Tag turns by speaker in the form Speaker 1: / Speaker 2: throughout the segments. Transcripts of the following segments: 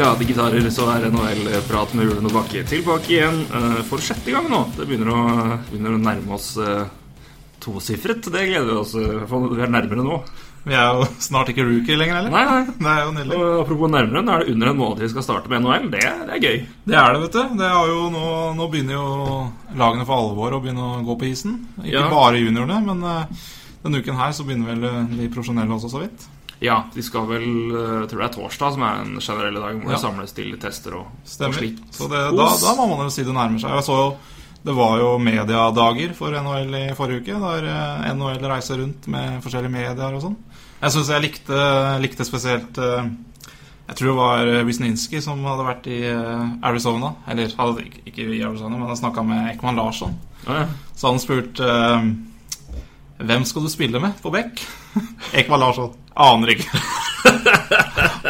Speaker 1: Glade gitarer så er NHL-prat med Ulen og Bakke tilbake igjen eh, for sjette gang nå. Det begynner å, begynner å nærme oss uh, tosifret. Det gleder vi oss uh, for. Vi er nærmere nå.
Speaker 2: Vi er jo snart ikke rookie lenger, heller.
Speaker 1: Nei, nei.
Speaker 2: Det er jo nydelig.
Speaker 1: Og apropos nærmere, nå er det under en måned vi skal starte med NHL. Det, det er gøy.
Speaker 2: Det er det, vet du. Det jo nå, nå begynner jo lagene for alvor å begynne å gå på isen. Ikke
Speaker 1: Ja.
Speaker 2: bare juniorene, men eh, denne uken her så begynner vel eh, de profesjonelle også, så vidt.
Speaker 1: Ja, de skal vel eh, Jeg tror det er torsdag som er en generelle dag hvor
Speaker 2: Ja.
Speaker 1: det samles til tester og, og
Speaker 2: Stemmer.
Speaker 1: slikt.
Speaker 2: Så det, da, da må man jo si det nærmer seg. Jeg så jo det var jo mediadager for NHL i forrige uke, der eh, NHL reiser rundt med forskjellige medier og sånn. Jeg syns jeg likte, likte spesielt eh, Jeg tror det var Wisninski som hadde vært i eh, Arizona. Eller hadde ikke, i Arizona, men han snakka med Ekman Larsson.
Speaker 1: Ja, ja.
Speaker 2: Så han spurte eh, Hvem skal du spille med på Beck? Ekman Larsson. Aner ikke.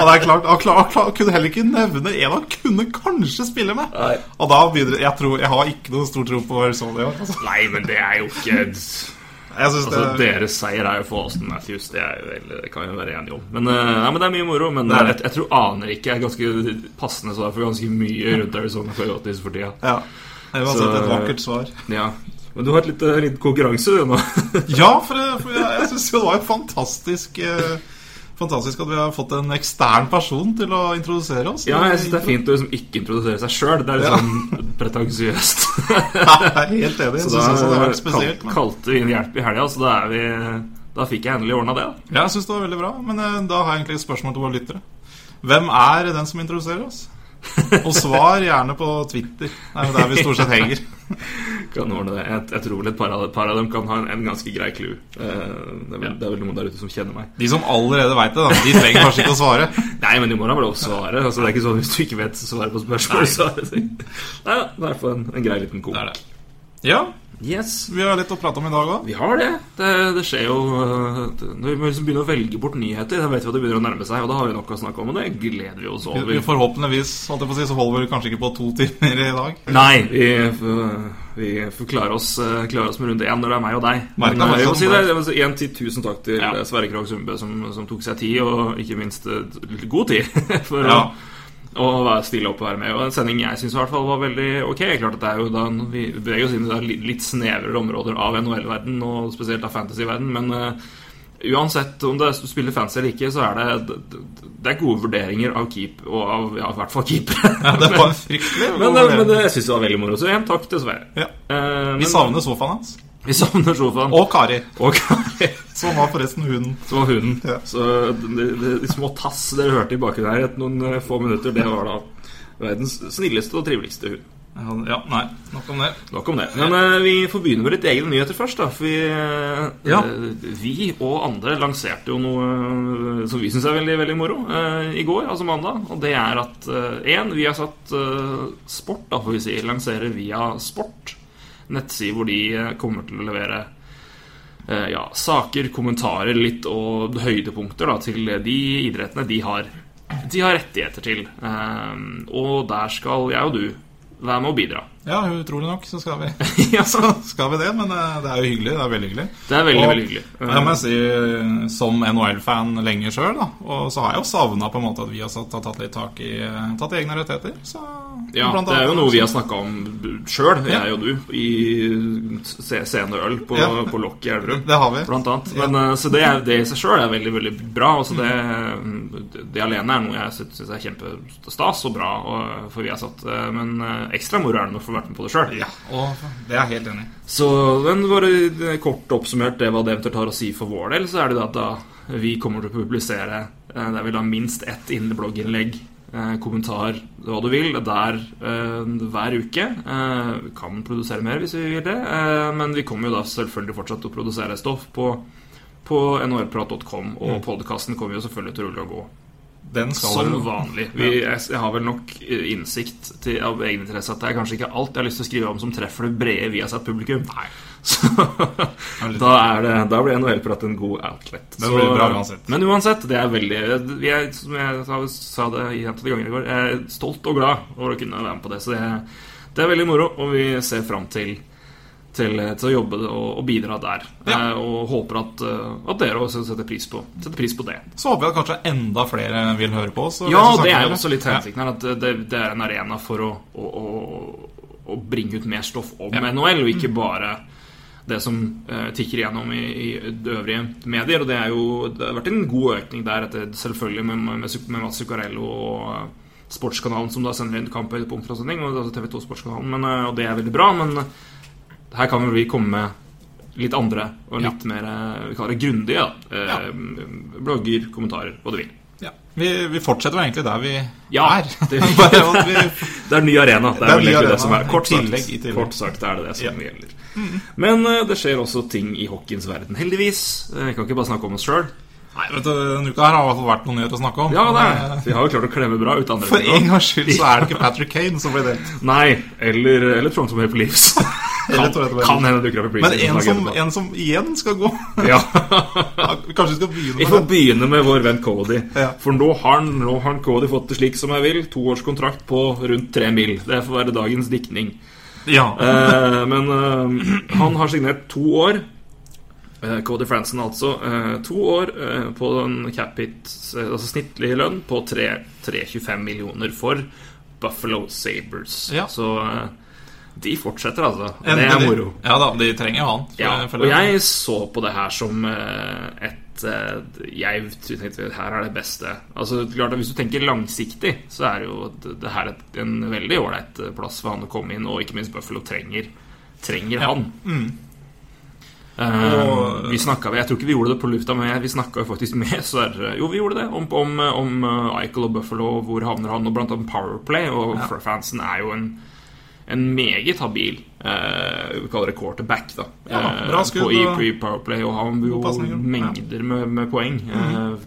Speaker 2: og det er klart, han, klar, han klar, kunne heller ikke nevne en han kunne kanskje spille med.
Speaker 1: Nei.
Speaker 2: Og da begynner jeg tror, Jeg har ikke noe stor tro på Arizona i år. Altså.
Speaker 1: Nei, men det er jo ikke
Speaker 2: Jeg
Speaker 1: Altså,
Speaker 2: det,
Speaker 1: Deres seier er jo for Austin Matthews. Det, er jo det kan vi være enige om. Men, eh, nei, men det er mye moro. Men
Speaker 2: er
Speaker 1: jeg, jeg tror aner ikke er ganske passende svar for ganske mye rundt Arizona Coyotes for tida.
Speaker 2: ja, det var
Speaker 1: Så-
Speaker 2: et vakkert svar.
Speaker 1: Ja. Men du har et lite, litt konkurranse du nå.
Speaker 2: Ja, for, for jeg, jeg syns jo det var fantastisk eh, Fantastisk at vi har fått en ekstern person til å introdusere oss.
Speaker 1: ja, jeg syns det er fint å liksom ikke introdusere seg sjøl. Det er litt
Speaker 2: Ja.
Speaker 1: sånn pretensiøst.
Speaker 2: Jeg er helt enig.
Speaker 1: Så da
Speaker 2: har spesielt. Men...
Speaker 1: kalte vi inn hjelp i helga, så da vi Da fikk jeg endelig ordna det.
Speaker 2: Ja, jeg syns det var veldig bra. Men eh, da har jeg egentlig et spørsmål til våre lyttere. Hvem er den som introduserer oss? Og svar gjerne på Twitter. Det er jo der vi stort sett henger.
Speaker 1: Kan ordne det. Jeg, jeg tror vel et par av, par av dem kan ha en, en ganske grei clue. Eh, det, er vel, det er vel noen der ute som kjenner meg.
Speaker 2: De som allerede veit det, da, de trenger kanskje ikke å svare.
Speaker 1: Nei, men de må da vel også svare. Altså, det er ikke sånn Hvis du ikke vet svaret på spørsmål, så er det Nei, i hvert fall en, en grei liten kok.
Speaker 2: Det er det. Ja,
Speaker 1: Yes,
Speaker 2: vi har litt å prate om i dag òg.
Speaker 1: vi har det. det. Det skjer jo øh, Når vi liksom begynner å velge bort nyheter, da vet vi at det begynner å nærme seg, og da har vi nok å snakke om, og det gleder vi oss over.
Speaker 2: Forhåpentligvis holdt jeg på å si, så holder vi kanskje ikke på to timer i dag.
Speaker 1: Nei, vi, vi får klare oss, øh, klare oss med rundt én når det er meg og deg. Men,
Speaker 2: meg
Speaker 1: jeg
Speaker 2: sånn
Speaker 1: si det, jeg tusen takk til
Speaker 2: Ja.
Speaker 1: Sverre Krogh Sundbø, som, som tok seg tid, og ikke minst god tid, for
Speaker 2: Ja.
Speaker 1: å og stille opp og være med. Og En sending jeg syns var veldig ok. Klart at det er jo da Vi beveger oss inn i litt, snevrere områder av NHL-verden, og spesielt av fantasy-verden, men uh, uansett om det du spiller fancy eller ikke, så er det det, er gode vurderinger av keep, og av ja, i hvert fall keepere.
Speaker 2: Ja, det var fryktelig.
Speaker 1: men, men, men jeg syns det var veldig moro. Så igjen, takk til Sverre.
Speaker 2: Ja.
Speaker 1: Eh,
Speaker 2: Vi savner sofaen hans.
Speaker 1: Vi savner sofaen.
Speaker 2: Og Kari,
Speaker 1: Og Kari,
Speaker 2: som var forresten hunden.
Speaker 1: som var hunden.
Speaker 2: Ja.
Speaker 1: Så de, de, de små tass dere hørte i bakgrunnen her etter noen eh, få minutter, det var da verdens snilleste og triveligste hund.
Speaker 2: Ja, nei, nok om det.
Speaker 1: Nok om det. Men uh, vi får begynne med litt egne nyheter først. da For vi,
Speaker 2: Ja.
Speaker 1: eh, vi og andre lanserte jo noe uh, som vi syns er veldig veldig moro i går, altså mandag. Og det er at én, vi har satt Sport, da får vi si, lanserer via Sport. Nettside hvor de eh, kommer til å levere eh, ja, saker, kommentarer litt og høydepunkter da, til de idrettene de har, de har rettigheter til. Eh, og der skal jeg og du være med og bidra.
Speaker 2: Ja, utrolig nok så skal vi,
Speaker 1: ja,
Speaker 2: så skal vi det. Men eh, det er jo hyggelig. Det er veldig hyggelig.
Speaker 1: Det er veldig,
Speaker 2: Og-
Speaker 1: veldig hyggelig.
Speaker 2: Ja, jeg må si, Som NHL-fan lenge sjøl, og så har jeg jo savna på en måte at vi har, satt, tatt litt tak i Tatt i egne rettigheter. Så,
Speaker 1: Ja, det er jo noe vi har snakka om sjøl,
Speaker 2: Ja.
Speaker 1: jeg og du, i se- Sene øl på,
Speaker 2: Ja.
Speaker 1: på Lokk i Elverum.
Speaker 2: Det har vi.
Speaker 1: Blant annet. Men, eh, Så det, er- det i seg sjøl er veldig veldig bra. Også det, det alene er noe jeg syns er kjempestas og bra og for vi har satt. eh, Men eh, ekstra moro er det noe du får vært med på det sjøl.
Speaker 2: Ja, og det er jeg helt enig i.
Speaker 1: Så men bare kort oppsummert det hva det eventuelt har å si for vår del, så er det at da vi kommer til å publisere eh, Det er vel da minst ett innblogginnlegg, eh, kommentar, hva du vil, der eh, hver uke. Eh, Vi kan produsere mer hvis vi vil det, eh, men vi kommer jo da selvfølgelig fortsatt til å produsere stoff på, på nrprat.com, og podkasten kommer jo selvfølgelig til å rulle og gå
Speaker 2: Den skal
Speaker 1: Som
Speaker 2: du...
Speaker 1: vanlig. Vi, jeg, jeg har vel nok eh, innsikt til, av egeninteresse at det er kanskje ikke alt jeg har lyst til å skrive om som treffer det brede vi har sett publikum. Så da, er det, da blir NHL-prat en god outlet.
Speaker 2: Det
Speaker 1: Så-
Speaker 2: blir bra uansett.
Speaker 1: Men uansett, det er veldig vi er, Som jeg sa, sa det gjentatte ganger i går, jeg er stolt og glad over å kunne være med på det. Så det, det er veldig moro, og vi ser fram til til, til å jobbe og, og bidra der.
Speaker 2: Ja.
Speaker 1: Eh, og håper at, eh, at dere også setter pris på, setter pris på det.
Speaker 2: Så håper vi at kanskje enda flere vil høre på oss.
Speaker 1: Ja, det er jo også litt hensikten her. At det, det er en arena for å, å, å, bringe ut mer stoff om
Speaker 2: Ja.
Speaker 1: NHL, og ikke bare det som eh, tikker igjennom i, i øvrige medier. Og det, er jo, det har vært en god økning der, etter, selvfølgelig med, med, med Mats Zuccarello og eh, Sportskanalen, som da sender inn og sånne ting. Og altså TV 2-sportskanalen, men, eh, og det er veldig bra. Men her kan vi komme med litt andre og litt mer eh, vi kaller det grundige. ja. Eh, Blogger, kommentarer, hva du vil.
Speaker 2: Ja. Vi, vi fortsetter jo egentlig der vi
Speaker 1: Ja,
Speaker 2: er.
Speaker 1: det- Det er ny arena. Det
Speaker 2: Det
Speaker 1: er,
Speaker 2: er ny arena,
Speaker 1: det som er Kort sagt,
Speaker 2: tillegg,
Speaker 1: kort sagt er det det som
Speaker 2: Ja.
Speaker 1: gjelder. Men uh, det skjer også ting i hockeyens verden, heldigvis. Vi kan ikke bare snakke om oss sjøl.
Speaker 2: nei, vet du, Denne uka her har i hvert fall vært noe nyheter å snakke om.
Speaker 1: Ja, det er. Vi har jo klart å klemme bra ut andre
Speaker 2: For en gangs skyld så er det ikke Patrick Kane som blir delt.
Speaker 1: Nei, eller, eller er Maple Leafs. Kan, kan hende dukker opp i
Speaker 2: Men en som, en som igjen skal gå.
Speaker 1: Ja.
Speaker 2: Kanskje vi skal begynne
Speaker 1: Vi
Speaker 2: med
Speaker 1: får
Speaker 2: det.
Speaker 1: begynne med vår venn Cody.
Speaker 2: Ja.
Speaker 1: For nå har, nå har Cody fått det slik som jeg vil. Toårskontrakt på rundt tre mil. Det får være dagens diktning.
Speaker 2: Ja.
Speaker 1: Eh, men eh, han har signert to år. Eh, Cody Franson, altså. eh, to år eh, på en cap hit, eh, altså snittlig lønn, på tre- 3,25 millioner for Buffalo Sabres.
Speaker 2: Ja.
Speaker 1: Så de fortsetter, altså. Det er moro.
Speaker 2: Ja da, de trenger jo han.
Speaker 1: Ja, og jeg så på det her som eh, et eh, Jeg tenkte her er det beste. Altså, klart at Hvis du tenker langsiktig, så er jo det, her en veldig ålreit eh, plass for han å komme inn, og ikke minst Buffalo trenger, trenger han. Mm.
Speaker 2: Og-
Speaker 1: vi snakket, Jeg tror ikke vi gjorde det på lufta, men vi snakka faktisk med Sverre Jo, vi gjorde det. Om, om, om Eichel og Buffalo, hvor havner han? Og blant annet Powerplay. Og fansen er jo en, en meget habil eh, Vi kaller det quarterback, da.
Speaker 2: Ja,
Speaker 1: Eh,
Speaker 2: bra skudd
Speaker 1: på, i, i Powerplay. Og har jo mengder med, med poeng. eh, -hmm.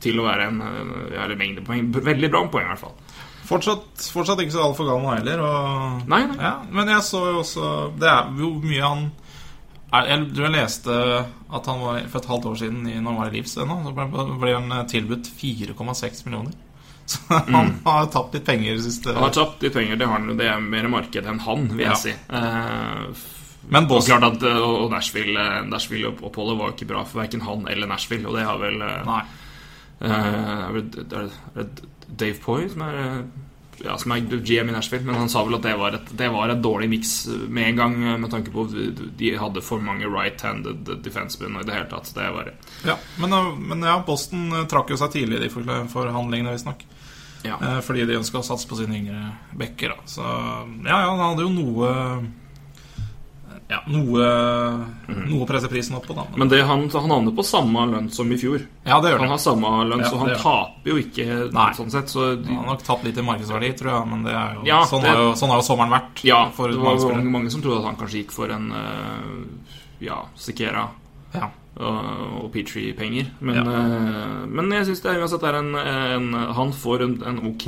Speaker 1: til å være en eh, Eller mengder poeng. Veldig bra poeng, i hvert fall.
Speaker 2: Fortsatt, fortsatt ikke så altfor nå heller. Og,
Speaker 1: Nei, nei.
Speaker 2: Ja, men jeg så jo også Det er jo mye han Jeg jeg leste at han var for et halvt år siden i- når han var i Livs ennå. Så ble, ble han tilbudt 4,6 millioner. Så han har tapt litt penger siste
Speaker 1: Han har tapt litt penger, det har. Det er mer marked enn han, vil jeg
Speaker 2: Ja.
Speaker 1: si. Uh,
Speaker 2: Men
Speaker 1: Og
Speaker 2: Boston
Speaker 1: klart at eh, og Nashville, eh, Nashville oppholdet var ikke bra for verken han eller Nashville, og det har vel
Speaker 2: Nei.
Speaker 1: Uh, er det- Dave Poy som er ja, som er GM i Nashville, men han sa vel at det var et, det var et dårlig miks med en gang, med tanke på at de hadde for mange right-handed defensemen i det hele tatt. Det var
Speaker 2: Ja, men, men ja, Boston trakk jo seg tidlig i de forhandlingene, visstnok.
Speaker 1: Ja.
Speaker 2: Eh, Fordi de ønska å satse på sine yngre bekker. Da. Så ja, ja, han hadde jo noe Ja, noe Noe å presse prisen opp på, da.
Speaker 1: Men det, han, han havner på samme lønn som i fjor.
Speaker 2: ja, det gjør
Speaker 1: Han
Speaker 2: det.
Speaker 1: har samme lønn,
Speaker 2: Ja,
Speaker 1: så han taper jo ikke
Speaker 2: Nei.
Speaker 1: sånn sett. Så
Speaker 2: Han har nok tatt litt i markedsverdi, tror jeg, men det jo,
Speaker 1: Ja,
Speaker 2: sånn,
Speaker 1: det-
Speaker 2: har jo, sånn har jo sommeren vært.
Speaker 1: Ja, det var mange, mange som trodde at han kanskje gikk for en uh, Ja, Sikera
Speaker 2: Ja.
Speaker 1: Og, Petrie-penger. Men,
Speaker 2: Ja.
Speaker 1: eh, men jeg syns det er uansett er en, en Han får en, en ok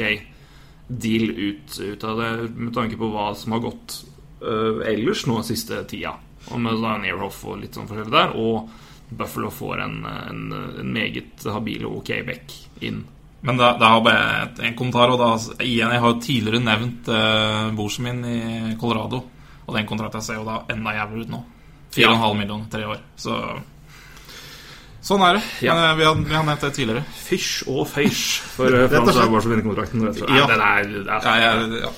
Speaker 1: deal ut, ut av det, med tanke på hva som har gått uh, ellers nå siste tida. Og med da Nearhoff og litt sånn forskjellig der. Og Buffalo får en, en, en meget habil og ok back inn.
Speaker 2: Men da, da har jeg bare et, en kommentar. Og da, igjen, jeg har jo tidligere nevnt uh, borsen min i Colorado. Og den kontrakten ser jo da enda jævligere ut nå. 4,5 millioner, tre år. Så Sånn er det.
Speaker 1: Ja.
Speaker 2: Men eh, vi, har, vi har nevnt det tidligere.
Speaker 1: Fish og feish for uh, Frans som vinner kontrakten.
Speaker 2: Ja.
Speaker 1: Den er, er
Speaker 2: Ja, ja.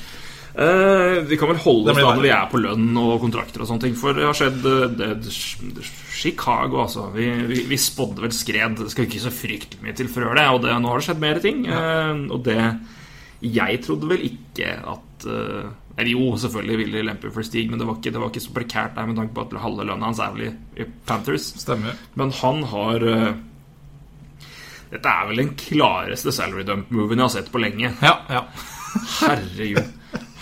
Speaker 1: Eh, vi kan vel holde oss da når vi er på lønn og kontrakter og sånne ting. For det har skjedd eh, det, det, Chicago, altså. Vi, vi, vi spådde vel skred. Det skal ikke så fryktelig mye til før det. Og det, nå har det skjedd mer ting. Uh, og det Jeg trodde vel ikke at eh, Eller jo, selvfølgelig ville de lempe for Stig, men det var ikke, det var ikke så prekært der med tanke på at halve lønna hans er vel i, Panthers.
Speaker 2: Stemmer.
Speaker 1: Men han har eh, Dette er vel den klareste salary dump-moven jeg har sett på lenge.
Speaker 2: Ja, ja.
Speaker 1: Herregud.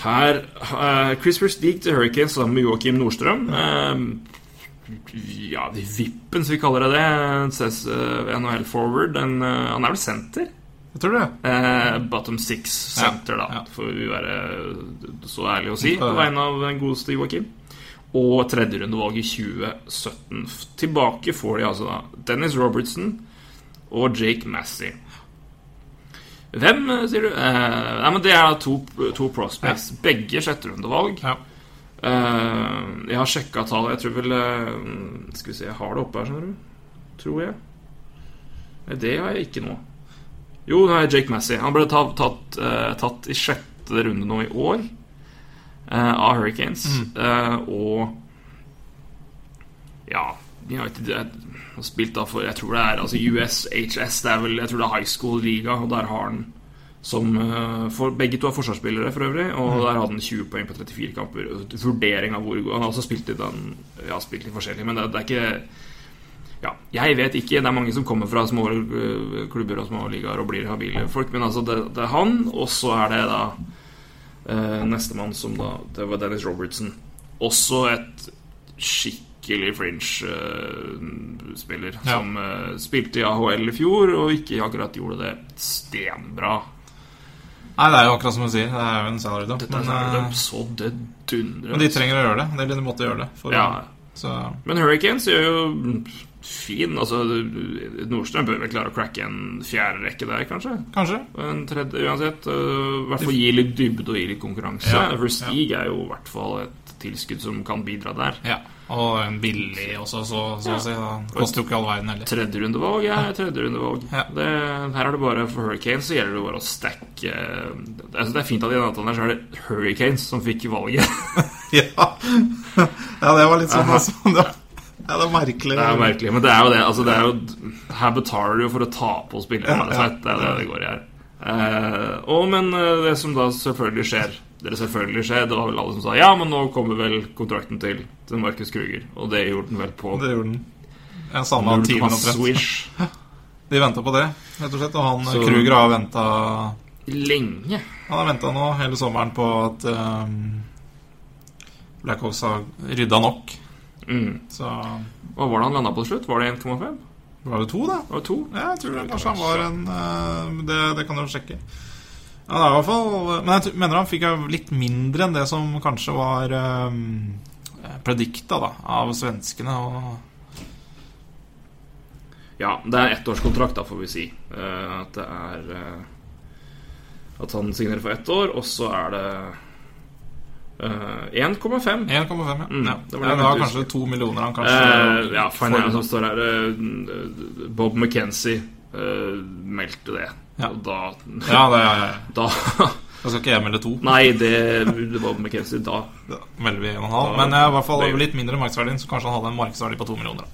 Speaker 1: Her uh, Chris Stig til Hurricanes sammen med Joakim Nordstrøm. Uh, ja, de vippen, som vi kaller det det. Eh, NHL forward. En, eh, han er vel senter?
Speaker 2: Jeg tror det.
Speaker 1: Eh, bottom six center,
Speaker 2: Ja,
Speaker 1: da, for å være så ærlig å si, på vegne av den godeste Joakim. Og tredjerundevalg i 2017. Tilbake får de altså da Dennis Robertson og Jake Massey. Hvem, eh, sier du? Eh, nei, men Det er to, to prospects. Begge sjetterundevalg.
Speaker 2: Ja.
Speaker 1: Eh, jeg har sjekka tallet. Jeg tror vel eh, Skal vi se, jeg har det oppe her, skjønner du. Tror jeg. Nei, det har jeg ikke nå. Jo, det er Jake Massey. Han ble tatt, tatt, eh, tatt i sjette runde nå i år uh, av Hurricanes. Eh, og Ja, United har spilt da for Jeg tror det er altså USHS. Det er vel, jeg tror det er high school-liga, og der har han som for, Begge to er forsvarsspillere, for øvrig. Og der hadde han 20 poeng på 34 kamper. Vurdering av hvor god Han har også spilt litt, den ja, spilt litt forskjellig, men det, det er ikke ja, jeg vet ikke. Det er mange som kommer fra små øh, klubber og små ligaer og blir habile folk, men altså, det, det er han, og så er det da eh, nestemann som da Det var Dennis Robertson. Også et skikkelig fringe-spiller
Speaker 2: Ja.
Speaker 1: som eh, spilte i AHL i fjor, og ikke akkurat gjorde det stenbra.
Speaker 2: Nei, det er jo akkurat som du sier. Det er jo en salary dump.
Speaker 1: Dette er
Speaker 2: eh,
Speaker 1: så det dundrer.
Speaker 2: men de trenger å gjøre det. De måtte gjøre det.
Speaker 1: Ja.
Speaker 2: Så
Speaker 1: Men Hurricanes gjør jo fin Altså, Nordstrøm bør vel klare å cracke en fjerde rekke der, kanskje?
Speaker 2: kanskje.
Speaker 1: En tredje, uansett. øh, I hvert fall gi litt dybde og gi litt konkurranse.
Speaker 2: Ja,
Speaker 1: Verstig er jo i hvert fall et tilskudd som kan bidra der.
Speaker 2: Ja. Og en billig også, så, så å si. da. Koster jo ikke all verden heller.
Speaker 1: Tredjerundevalg er tredjerundevalg.
Speaker 2: Ja.
Speaker 1: Det, her er det bare for Hurricanes så gjelder det bare å stacke altså, Det er fint at i denne avtalen her så er det Hurricanes som fikk valget.
Speaker 2: Ja. ja, det var litt sånn altså. Ja, det er merkelig.
Speaker 1: Det er merkelig, men det er jo det. Altså, det er jo, her betaler du jo for å ta på spillere.
Speaker 2: Ja,
Speaker 1: ja. Det er det det går i her. Eh, og, men eh, det som da selvfølgelig skjer Det selvfølgelig skjer, det var vel alle som sa ja, men nå kommer vel kontrakten til, til Markus Kruger. Og det gjorde den vel på
Speaker 2: Det gjorde den. Jeg
Speaker 1: null
Speaker 2: timen omtrent. De venta på det, rett og slett. Og han
Speaker 1: Så-
Speaker 2: Kruger har venta
Speaker 1: lenge.
Speaker 2: Han har venta nå hele sommeren på at um, Blackhawks har rydda nok.
Speaker 1: Mm.
Speaker 2: Så
Speaker 1: Og hvordan han landa på slutt? Var det 1,5?
Speaker 2: var det to, da?
Speaker 1: Var det to?
Speaker 2: Ja, jeg tror det, kanskje han var en uh, det, det kan du sjekke. Ja, det er i hvert fall Men jeg mener han fikk litt mindre enn det som kanskje var um, predikta da, av svenskene. Og
Speaker 1: Ja, det er ettårskontrakt, da, får vi si. Uh, at det er uh, At han signerer for ett år, og så er det eh, 1,5.
Speaker 2: 1,5, ja.
Speaker 1: Mm,
Speaker 2: ja.
Speaker 1: det var det
Speaker 2: ja, det var kanskje to millioner han kanskje
Speaker 1: uh, ja,
Speaker 2: for
Speaker 1: finalen som står her uh, Bob McKenzie meldte det.
Speaker 2: Ja.
Speaker 1: Og da,
Speaker 2: Ja, det er,
Speaker 1: da
Speaker 2: Da skal ikke jeg melde to.
Speaker 1: Nei, det, det Bob McKenzie da
Speaker 2: Da melder vi en og en halv. Men i hvert fall litt mindre markedsverdi, så kanskje han hadde en markedsverdi på to millioner.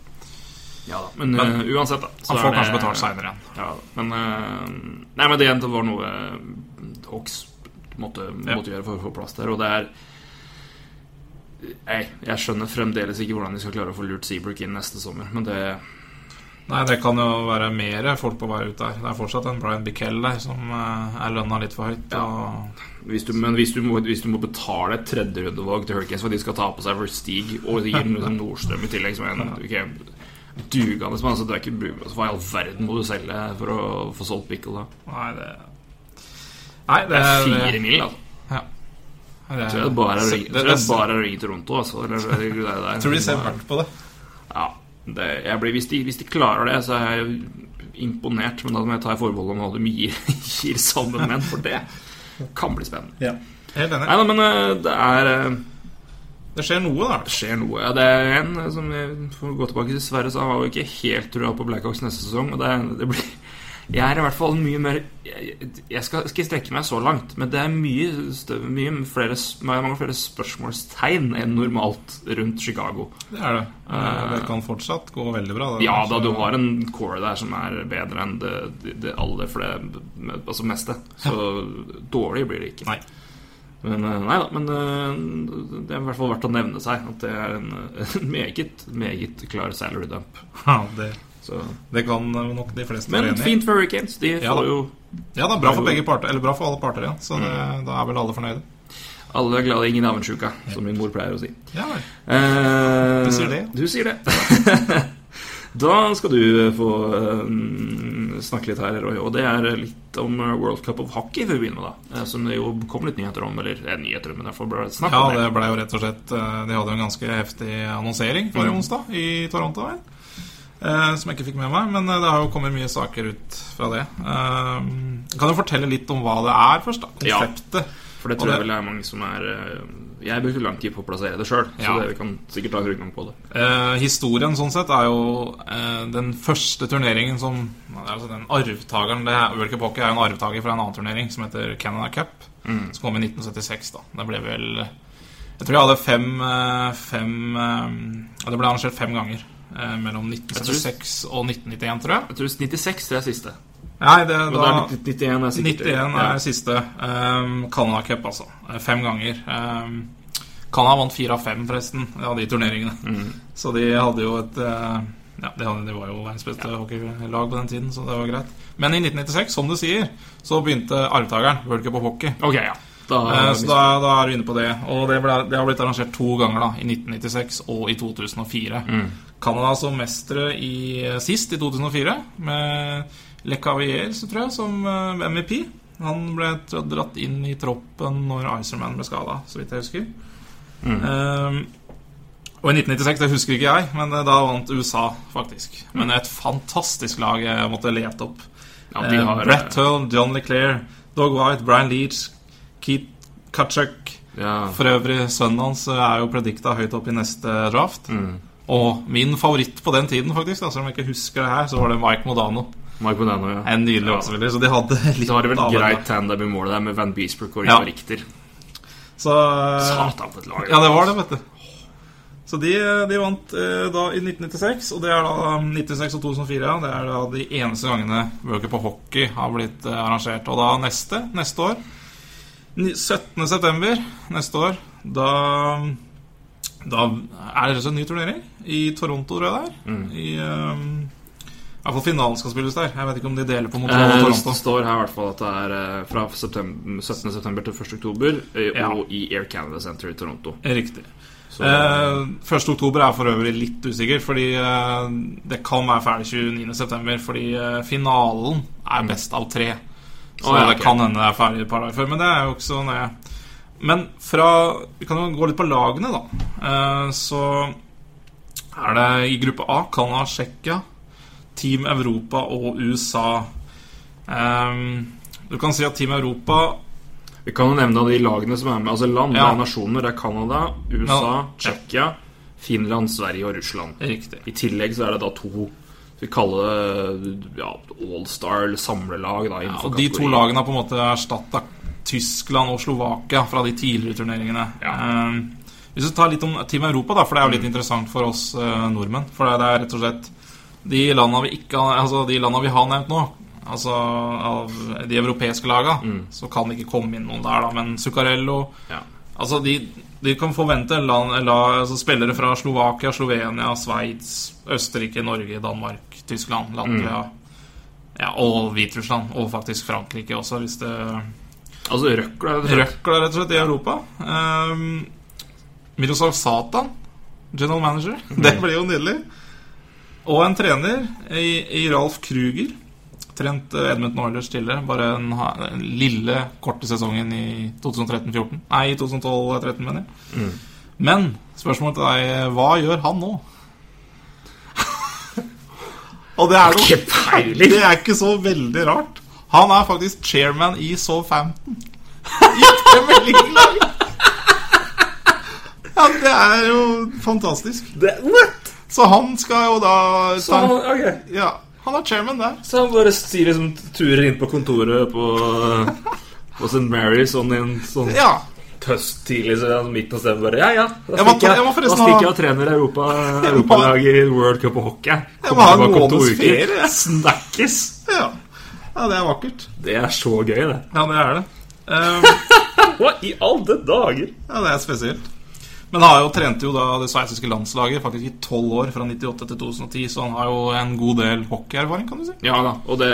Speaker 1: Ja da. Men,
Speaker 2: Men
Speaker 1: uansett, da.
Speaker 2: Han får kanskje betalt seinere igjen.
Speaker 1: Ja, men Nei, men det, var noe Hawks måtte, måtte gjøre for å få plass der, og det er Nei, jeg skjønner fremdeles ikke hvordan de skal klare å få lurt Seabrook inn neste sommer, men det
Speaker 2: Nei, det kan jo være mer folk på vei ut der. Det er fortsatt en Brian Bickell der som eh, er lønna litt for høyt.
Speaker 1: Ja.
Speaker 2: Og
Speaker 1: hvis du, Men hvis du, må, hvis du må betale et tredjerundevalg til Hurricanes for at de skal ta på seg Verstig og gir liksom Nordstrøm i tillegg, som er en okay, dugende mann så det er ikke, altså, Hva i all verden må du selge for å få solgt Bickell da?
Speaker 2: Nei, det Nei, det
Speaker 1: Det er fire mil, altså. Jeg tror det bare er å
Speaker 2: det-
Speaker 1: ringe-
Speaker 2: det-
Speaker 1: bare er ringe Toronto, altså.
Speaker 2: Jeg tror de ser verdt på det.
Speaker 1: Ja, det, jeg blir, hvis, de, hvis de klarer det, så er jeg imponert. Men da må jeg ta i forbehold om hva de gir, gir sammen menn, for det kan bli spennende.
Speaker 2: Ja. Helt enig.
Speaker 1: Nei da, men eh, det er eh,
Speaker 2: Det skjer noe, da.
Speaker 1: Det skjer noe. Ja, det er en eh, som jeg får gå tilbake til Sverre, så han var jo ikke helt trua på Blackhawks neste sesong. Og det, det blir Jeg er i hvert fall mye mer Jeg, jeg skal ikke strekke meg så langt, men det er mye, mye flere, mange flere spørsmålstegn enn normalt rundt Chicago.
Speaker 2: Det er det. Eh, Det kan fortsatt gå veldig bra.
Speaker 1: Ja da, du har en core der som er bedre enn det, det, det aller flere, altså meste. Så dårlig blir det ikke.
Speaker 2: Nei.
Speaker 1: Men eh, nei da, men eh, det er i hvert fall verdt å nevne seg at det er en, en meget, meget klar salary dump.
Speaker 2: Ja, det,
Speaker 1: Så.
Speaker 2: det kan nok de fleste
Speaker 1: Men
Speaker 2: være enig i.
Speaker 1: fint for Hurricanes. De
Speaker 2: Ja
Speaker 1: får
Speaker 2: da.
Speaker 1: jo
Speaker 2: Ja, det er bra for begge parter Eller bra for alle parter ja. Så det,
Speaker 1: Mm.
Speaker 2: da er vel alle fornøyde.
Speaker 1: Alle er glade, ingen avundsjuka, som min mor pleier å si.
Speaker 2: Ja vel.
Speaker 1: Eh,
Speaker 2: Du sier det.
Speaker 1: Du sier det. Da skal du få eh, snakke litt her, Roy, og det er litt om eh, World Cup of Hockey vi begynner med, da. Eh, Som det jo kom litt nyheter om, eller eh, nyheter, men derfor ble det snakk
Speaker 2: Ja,
Speaker 1: om
Speaker 2: det ble jo rett og slett eh, De hadde jo en ganske heftig annonsering forrige onsdag i Toronto. vel? Eh, som jeg ikke fikk med meg, men eh, det har jo kommet mye saker ut fra det. Eh, kan du fortelle litt om hva det er først? da?
Speaker 1: Ja. For det tror
Speaker 2: det-
Speaker 1: jeg vel er mange som er Jeg brukte lang tid på å plassere det sjøl, så det, vi kan sikkert ta en rundgang på det.
Speaker 2: Eh, historien sånn sett er jo den første turneringen som altså Den arvtakeren det er, World Cup er jo en arvtaker fra en annen turnering som heter Canada Cup.
Speaker 1: Mm.
Speaker 2: Som kom i 1976. da Det ble vel Jeg tror jeg hadde fem, fem Det ble arrangert fem ganger. Eh, mellom 1976 og 1991, tror jeg.
Speaker 1: Jeg tror 96 det er siste.
Speaker 2: Nei, det,
Speaker 1: Men
Speaker 2: da,
Speaker 1: er 91 er sikkert
Speaker 2: 91 er
Speaker 1: ja.
Speaker 2: siste. Um, Canada Cup, altså. Eh, Fem ganger. Um, Canada vant fire av fem, forresten, av de turneringene.
Speaker 1: Mm.
Speaker 2: Så de hadde jo et uh, Ja, de, var jo verdens beste hockeylag på den tiden, så det var greit. Men i 1996, som du sier, så begynte arvtakeren, World Cup of Hockey.
Speaker 1: Ok, ja. Da,
Speaker 2: Eh, så da, da er du inne på det. Og det, ble, det har blitt arrangert to ganger, da. I 1996 og i 2004.
Speaker 1: Mm.
Speaker 2: Canada som mestere i, sist, i 2004, med Le Cavier, så tror jeg, som eh, MVP. Han ble dratt inn i troppen når Icerman ble skada, så vidt jeg husker.
Speaker 1: Mm.
Speaker 2: Um, og i 1996, det husker ikke jeg, men eh, da vant USA, faktisk. Men et fantastisk lag jeg måtte lete opp.
Speaker 1: ja, de har,
Speaker 2: uh, Brett Hull, John LeClaire, Dog White, Brian Leach, Keith Kutchuk.
Speaker 1: ja.
Speaker 2: For øvrig, sønnen hans er jo predikta høyt opp i neste draft.
Speaker 1: Mm.
Speaker 2: Og min favoritt på den tiden, faktisk, selv om jeg ikke husker det her, så var det Mike Modano.
Speaker 1: Mike Modano, ja.
Speaker 2: En nydelig
Speaker 1: Ja.
Speaker 2: Så de hadde litt
Speaker 1: Så har de vel greit tandem i målet der med Van Beesbrook og
Speaker 2: Ja.
Speaker 1: Rico Richter.
Speaker 2: Så
Speaker 1: Satan, på et lag.
Speaker 2: Ja, det var det, vet du. Så de, de vant eh, da i 1996, og det er da 1996 og 2004. Ja, det er da de eneste gangene World Cup of Hockey har blitt eh, arrangert. Og da neste, neste år ni- 17. september neste år, da Da er det rett og slett en ny turnering. I Toronto, tror jeg det er.
Speaker 1: Mm.
Speaker 2: I um, i hvert fall finalen skal spilles der. Jeg vet ikke om de deler på Montreal og
Speaker 1: Eh,
Speaker 2: Toronto.
Speaker 1: det står her i hvert fall at det er eh, fra september, 17. september til 1. oktober eh,
Speaker 2: Ja.
Speaker 1: og i Air Canada Center i Toronto.
Speaker 2: Riktig.
Speaker 1: Så,
Speaker 2: Eh, 1. oktober er for øvrig litt usikker, fordi eh, det kan være ferdig 29. september. Fordi eh, finalen er best av tre. Så
Speaker 1: oh, ja,
Speaker 2: det kan hende det er ferdig et par dager før. Men det er jo ikke så nøye. Men fra Vi kan jo gå litt på lagene, da. Eh, så er det i gruppe A Canada, Tsjekkia, Team Europa og USA. Eh, du kan si at Team Europa
Speaker 1: vi kan jo nevne de lagene som er med. Altså Land
Speaker 2: Ja.
Speaker 1: er nasjoner. Det er Canada, USA,
Speaker 2: Ja.
Speaker 1: Tsjekkia, Finland, Sverige og Russland.
Speaker 2: Riktig.
Speaker 1: I tillegg så er det da to vi kaller det ja, Allstar eller samlelag. da
Speaker 2: Ja, og De to lagene har på en måte erstatta Tyskland og Slovakia fra de tidligere turneringene.
Speaker 1: Ja.
Speaker 2: Eh, hvis vi tar litt om Team Europa, da, for det er jo litt interessant for oss eh, nordmenn. For det er rett og slett de landa vi ikke Altså de landa vi har nevnt nå, altså av de europeiske laga, så kan det ikke komme inn noen der, da. Men Zuccarello
Speaker 1: Ja.
Speaker 2: Altså, de, de kan forvente land, la, altså, spillere fra Slovakia, Slovenia, Sveits, Østerrike, Norge, Danmark, Tyskland, Latvia ja, og Hviterussland. Og faktisk Frankrike også, hvis det
Speaker 1: Altså Røkla. rett og slett.
Speaker 2: Røkla, rett og slett, i Europa. Um, Miroslav Satan, general manager. Det blir jo nydelig. Og en trener i, i Ralf Kruger. Trent Edmund Edmundton Oilers tidligere. Bare den den lille, korte sesongen i 2013-14. Nei, i 2012-13, mener jeg. Men spørsmålet til deg hva gjør han nå? Og det er, noe, det er ikke så veldig rart. Han er faktisk chairman i Southampton. I Premier League-laget. Ja, det er jo fantastisk.
Speaker 1: Det, what?
Speaker 2: Så han skal jo da
Speaker 1: Så, han- ok.
Speaker 2: Ja, han er chairman der.
Speaker 1: Så han bare sier liksom turer inn på kontoret på, på St. Mary sånn i en sånn
Speaker 2: Ja.
Speaker 1: høst tidlig så midt på stedet bare Ja, ja, da stikker jeg,
Speaker 2: jeg
Speaker 1: da stikker jeg og trener Europa, i World Cup og hockey.
Speaker 2: En
Speaker 1: tilbake om to uker. Snakkes!
Speaker 2: ja. Ja, det er vakkert.
Speaker 1: Det er så gøy, det.
Speaker 2: Ja, det er det. Um,
Speaker 1: Hva i alle dager?
Speaker 2: ja, det er spesielt. Men han har jo trente jo da det sveitsiske landslaget faktisk i tolv år, fra 98 til 2010, så han har jo en god del hockeyerfaring, kan du si.
Speaker 1: Ja da, og det,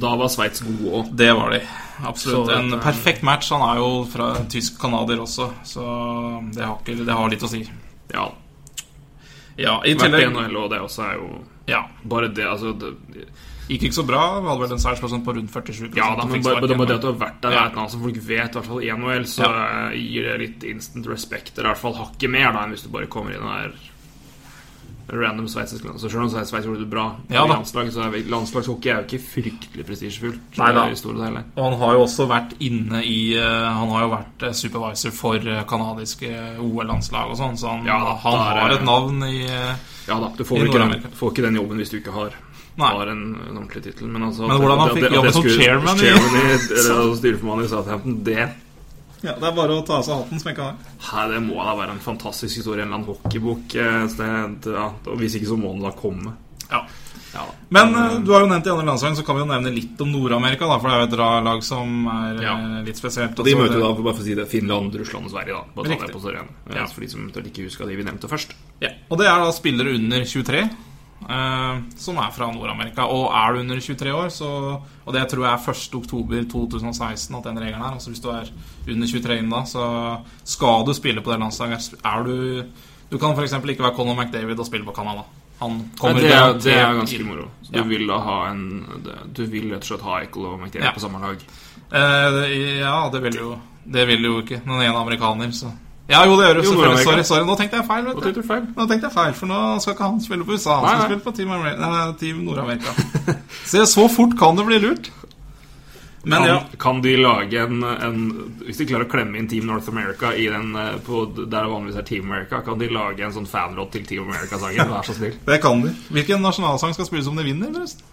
Speaker 1: da var Sveits gode òg.
Speaker 2: Det var de. Absolutt.
Speaker 1: Så
Speaker 2: En perfekt match. Han er jo fra tysk canadier også, så det har, ikke, det har litt å si.
Speaker 1: Ja.
Speaker 2: Ja, i tillegg
Speaker 1: NHL, og det også er jo
Speaker 2: Ja.
Speaker 1: Bare det, altså det,
Speaker 2: Gikk ikke så bra. Vi hadde vel en seiersprosent på rundt 47
Speaker 1: Ja, da, men bare, bare det at du har vært der,
Speaker 2: Ja.
Speaker 1: noe, altså folk vet, i hvert fall i NHL, så
Speaker 2: Ja.
Speaker 1: gir det litt instant respect. Eller i hvert fall hakket mer da enn hvis du bare kommer inn der er random sveitsisk land. Så selv om Sveits gjorde det bra
Speaker 2: Ja
Speaker 1: landslag, så er landslagshockey er jo ikke fryktelig prestisjefullt.
Speaker 2: Og han har jo også vært inne i eh, Han har jo vært eh, supervisor for eh, kanadiske OL-landslag og sånn, så han,
Speaker 1: Ja da,
Speaker 2: han
Speaker 1: er
Speaker 2: har et navn i
Speaker 1: Ja da, du får, ikke den, får ikke den jobben hvis du ikke har,
Speaker 2: Nei.
Speaker 1: var en, en ordentlig tittel. Men, altså,
Speaker 2: Men hvordan han fikk jobben som chairman i-
Speaker 1: chairman i eller styreformann i Southampton, det
Speaker 2: Ja, Det er bare å ta av seg hatten, som jeg kan
Speaker 1: Nei, det må da være en fantastisk historie. En eller annen hockeybok. eh, ja, hvis ikke, så må den da komme.
Speaker 2: Ja.
Speaker 1: Ja.
Speaker 2: Men eh, du har jo nevnt de andre landslagene, så kan vi jo nevne litt om Nord-Amerika. For det er jo et lag som er
Speaker 1: Ja.
Speaker 2: eh, litt spesielt.
Speaker 1: Og de møter jo da for bare for å si det, Finland, Russland og Sverige. da Bare ta det på. Eh,
Speaker 2: Ja.
Speaker 1: For de som ikke husker de vi nevnte først.
Speaker 2: Ja, og det er da spillere under 23 eh, som er fra Nord-Amerika. Og er du under 23 år, så Og det tror jeg er 1. oktober 2016 at den regelen er. Altså hvis du er under 23 inn da, så skal du spille på det landslaget. Er du Du kan f.eks. ikke være Conor McDavid og spille på Canada. Han
Speaker 1: Nei, det, er, det er ganske moro. Du
Speaker 2: Ja.
Speaker 1: Vil da ha en Du vil rett og slett ha Eichel og McDavid
Speaker 2: Ja.
Speaker 1: på samme lag.
Speaker 2: Eh, ja, det vil jo Det vil jo ikke når en amerikaner, så Ja, jo, det gjør du selvfølgelig. Sorry, sorry, nå tenkte jeg feil.
Speaker 1: Nå tenkte feil.
Speaker 2: Nå tenkte jeg feil, for nå skal ikke han spille på USA. Han skal spille på Team, nei, Team Nord-Amerika. Se, så fort kan det bli lurt. Men
Speaker 1: Kan,
Speaker 2: ja,
Speaker 1: kan de lage en, en Hvis de klarer å klemme inn Team North America i den eh, på, der det vanligvis er Team America, kan de lage en sånn fanlåt til Team America-sangen? Vær så snill.
Speaker 2: det kan de. Hvilken nasjonalsang skal spilles om de vinner, forresten?